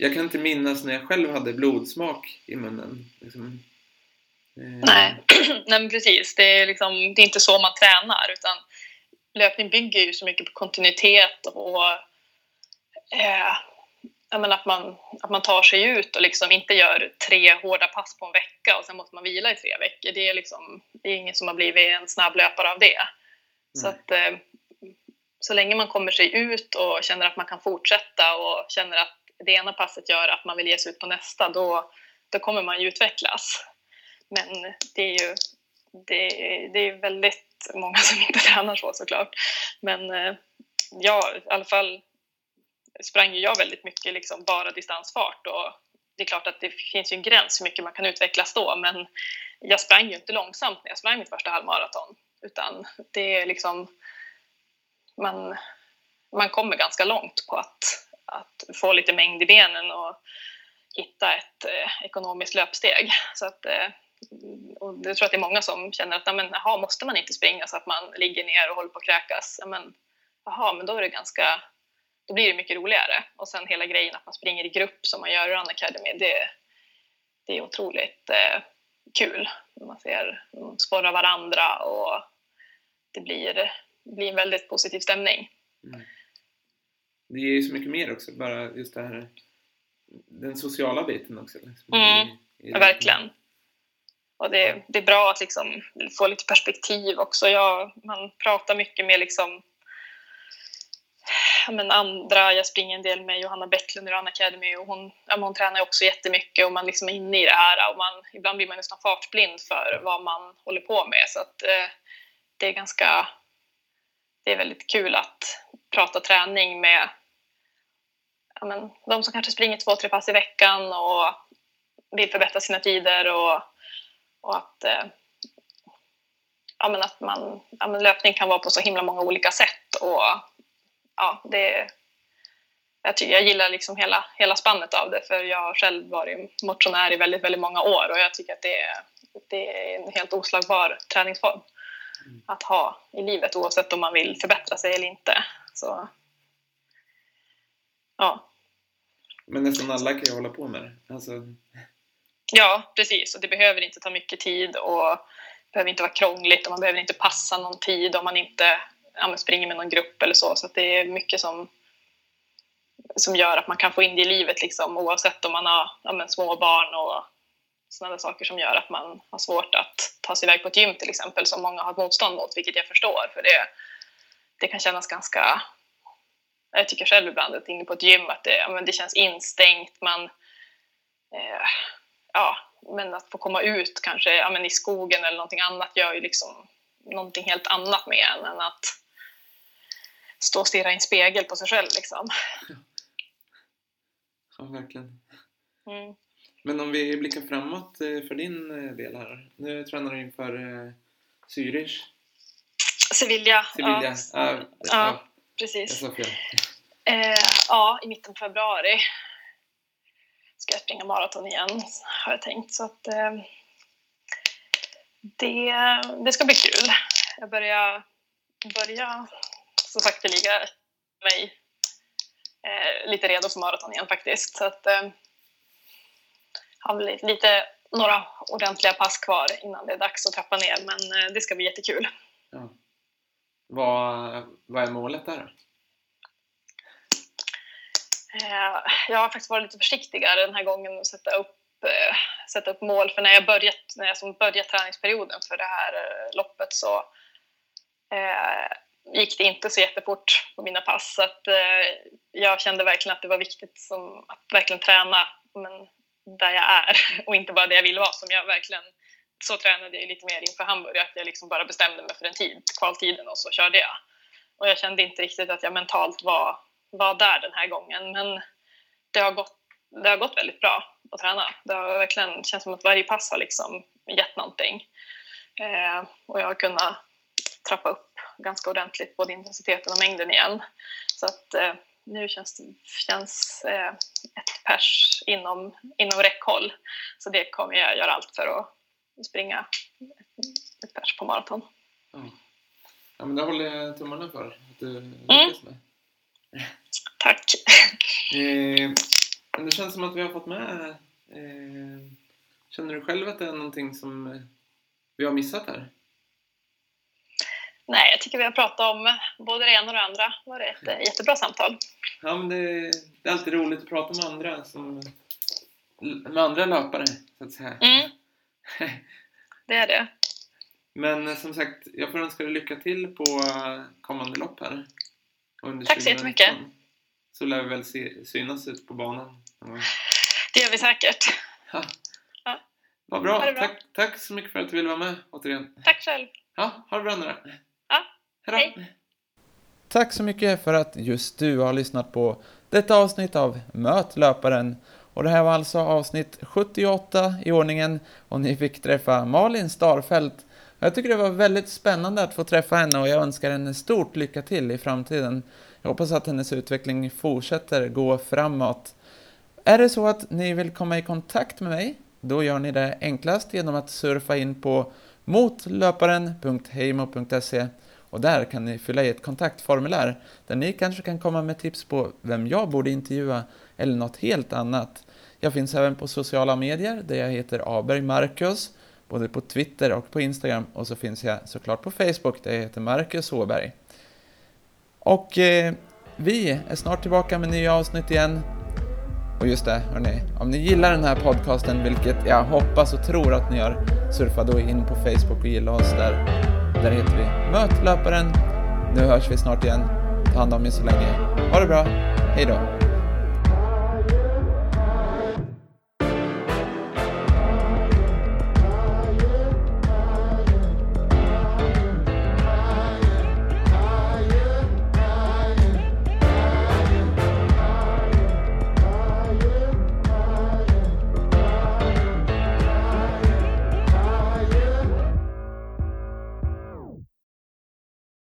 Jag kan inte minnas när jag själv hade blodsmak i munnen. Liksom. Eh. Nej. Nej, men precis. Det är, liksom, det är inte så man tränar utan löpning bygger ju så mycket på kontinuitet och eh, menar, att, man, att man tar sig ut och liksom inte gör tre hårda pass på en vecka och sen måste man vila i tre veckor. Det är, liksom, det är ingen som har blivit en snabb löpare av det. Mm. Så, att, eh, så länge man kommer sig ut och känner att man kan fortsätta och känner att det ena passet gör att man vill ge sig ut på nästa, då, då kommer man ju utvecklas. Men det är ju det, det är väldigt många som inte tränar så såklart. Men jag, ja, i alla fall sprang ju jag väldigt mycket liksom bara distansfart och det är klart att det finns ju en gräns hur mycket man kan utvecklas då men jag sprang ju inte långsamt när jag sprang mitt första halvmaraton utan det är liksom man, man kommer ganska långt på att, att få lite mängd i benen och hitta ett eh, ekonomiskt löpsteg. Så att, eh, och jag tror att det är många som känner att men, aha, måste man inte springa så att man ligger ner och håller på att kräkas? Men, aha, men då är det ganska då blir det mycket roligare. Och sen hela grejen att man springer i grupp som man gör i Run Academy, det, det är otroligt eh, kul. Man ser, man sporrar varandra och det blir, blir en väldigt positiv stämning. Mm. Det är ju så mycket mer också, bara just det här den sociala biten också. Liksom. Mm, I, i ja, verkligen. Och det, det är bra att liksom få lite perspektiv också. Jag, man pratar mycket med liksom, men andra, jag springer en del med Johanna Bäcklund i Run Academy och hon, ja, hon tränar också jättemycket och man liksom är inne i det här och man, ibland blir man nästan fartblind för vad man håller på med så att eh, det är ganska, det är väldigt kul att prata träning med ja, men, de som kanske springer två, tre pass i veckan och vill förbättra sina tider och, och att, eh, ja, men att man, ja, men löpning kan vara på så himla många olika sätt. Och, ja, det, jag, tycker, jag gillar liksom hela, hela spannet av det för jag har själv varit motionär i väldigt, väldigt många år och jag tycker att det är, det är en helt oslagbar träningsform mm. att ha i livet oavsett om man vill förbättra sig eller inte. Så, ja. Men nästan alla kan ju hålla på med det. Alltså... Ja, precis. Och det behöver inte ta mycket tid och det behöver inte vara krångligt och man behöver inte passa någon tid om man inte ja, springer med någon grupp eller så. Så det är mycket som, som gör att man kan få in det i livet liksom, oavsett om man har ja, små barn och sådana saker som gör att man har svårt att ta sig iväg på ett gym till exempel som många har ett motstånd mot, vilket jag förstår för det, det kan kännas ganska jag tycker själv ibland att inne på ett gym att det, ja, men det känns instängt. Man, eh, ja, men att få komma ut kanske ja, men i skogen eller någonting annat gör ju liksom någonting helt annat med en än att stå och stirra i en spegel på sig själv. Liksom. Ja, verkligen. Mm. Men om vi blickar framåt eh, för din eh, del här. Nu tränar du inför eh, Zürich. Sevilla. Sevilla. Ja. ja. Precis. Eh, ja, i mitten på februari ska jag springa maraton igen, har jag tänkt. Så att, eh, det, det ska bli kul. Jag börjar, börjar så sakteliga mig eh, lite redo för maraton igen faktiskt. Så att, eh, har lite, lite, några ordentliga pass kvar innan det är dags att trappa ner, men eh, det ska bli jättekul. Vad, vad är målet där? Eh, jag har faktiskt varit lite försiktigare den här gången att sätta upp, eh, sätta upp mål. För när jag börjat, när jag som började träningsperioden för det här eh, loppet så eh, gick det inte så jättefort på mina pass. Så att, eh, jag kände verkligen att det var viktigt som, att verkligen träna men där jag är och inte bara där jag vill vara. Som jag verkligen, så tränade jag lite mer inför Hamburg, att jag liksom bara bestämde mig för en tid, kvaltiden och så körde jag. Och jag kände inte riktigt att jag mentalt var var där den här gången. Men det har gått, det har gått väldigt bra att träna. Det har verkligen känts som att varje pass har liksom gett någonting. Eh, och jag har kunnat trappa upp ganska ordentligt både intensiteten och mängden igen. Så att eh, nu känns känns, eh, ett pers inom, inom räckhåll. Så det kommer jag göra allt för att springa ett, pers på maraton. Ja. ja, men det håller jag tummarna för att du lyckas med. Tack. Eh, det känns som att vi har fått med... Eh, känner du själv att det är någonting som eh, vi har missat här? Nej, jag tycker vi har pratat om både det ena och det andra. Det var ett mm. jättebra samtal. Ja, men det, det, är alltid roligt att prata med andra, som, med andra löpare, så att säga. Mm. Det är det. Men som sagt, jag får önska dig lycka till på kommande lopp här. Under Tack så jättemycket. Så lär vi väl se, synas ut på banan. Det gör vi säkert. Ja. ja. Vad bra. bra. Tack, tack så mycket för att du ville vara med återigen. Tack själv. Ja, ha det bra nu då. Ja, Hejdå. hej. Tack så mycket för att just du har lyssnat på detta avsnitt av Möt löparen. Och det här var alltså avsnitt 78 i ordningen och ni fick träffa Malin Starfelt jag tycker det var väldigt spännande att få träffa henne och jag önskar henne stort lycka till i framtiden. Jag hoppas att hennes utveckling fortsätter gå framåt. Är det så att ni vill komma i kontakt med mig, då gör ni det enklast genom att surfa in på motlöparen.heimo.se Och där kan ni fylla i ett kontaktformulär där ni kanske kan komma med tips på vem jag borde intervjua eller något helt annat. Jag finns även på sociala medier där jag heter Aberg Marcus, både på Twitter och på Instagram och så finns jag såklart på Facebook där jag heter Marcus Åberg. Och eh, vi är snart tillbaka med nya avsnitt igen. Och just det, hörni, om ni gillar den här podcasten, vilket jag hoppas och tror att ni gör, surfa då in på Facebook och gilla oss där. Där heter vi Möt löparen. Nu hörs vi snart igen. Ta hand om er så länge. Ha det bra. Hej då.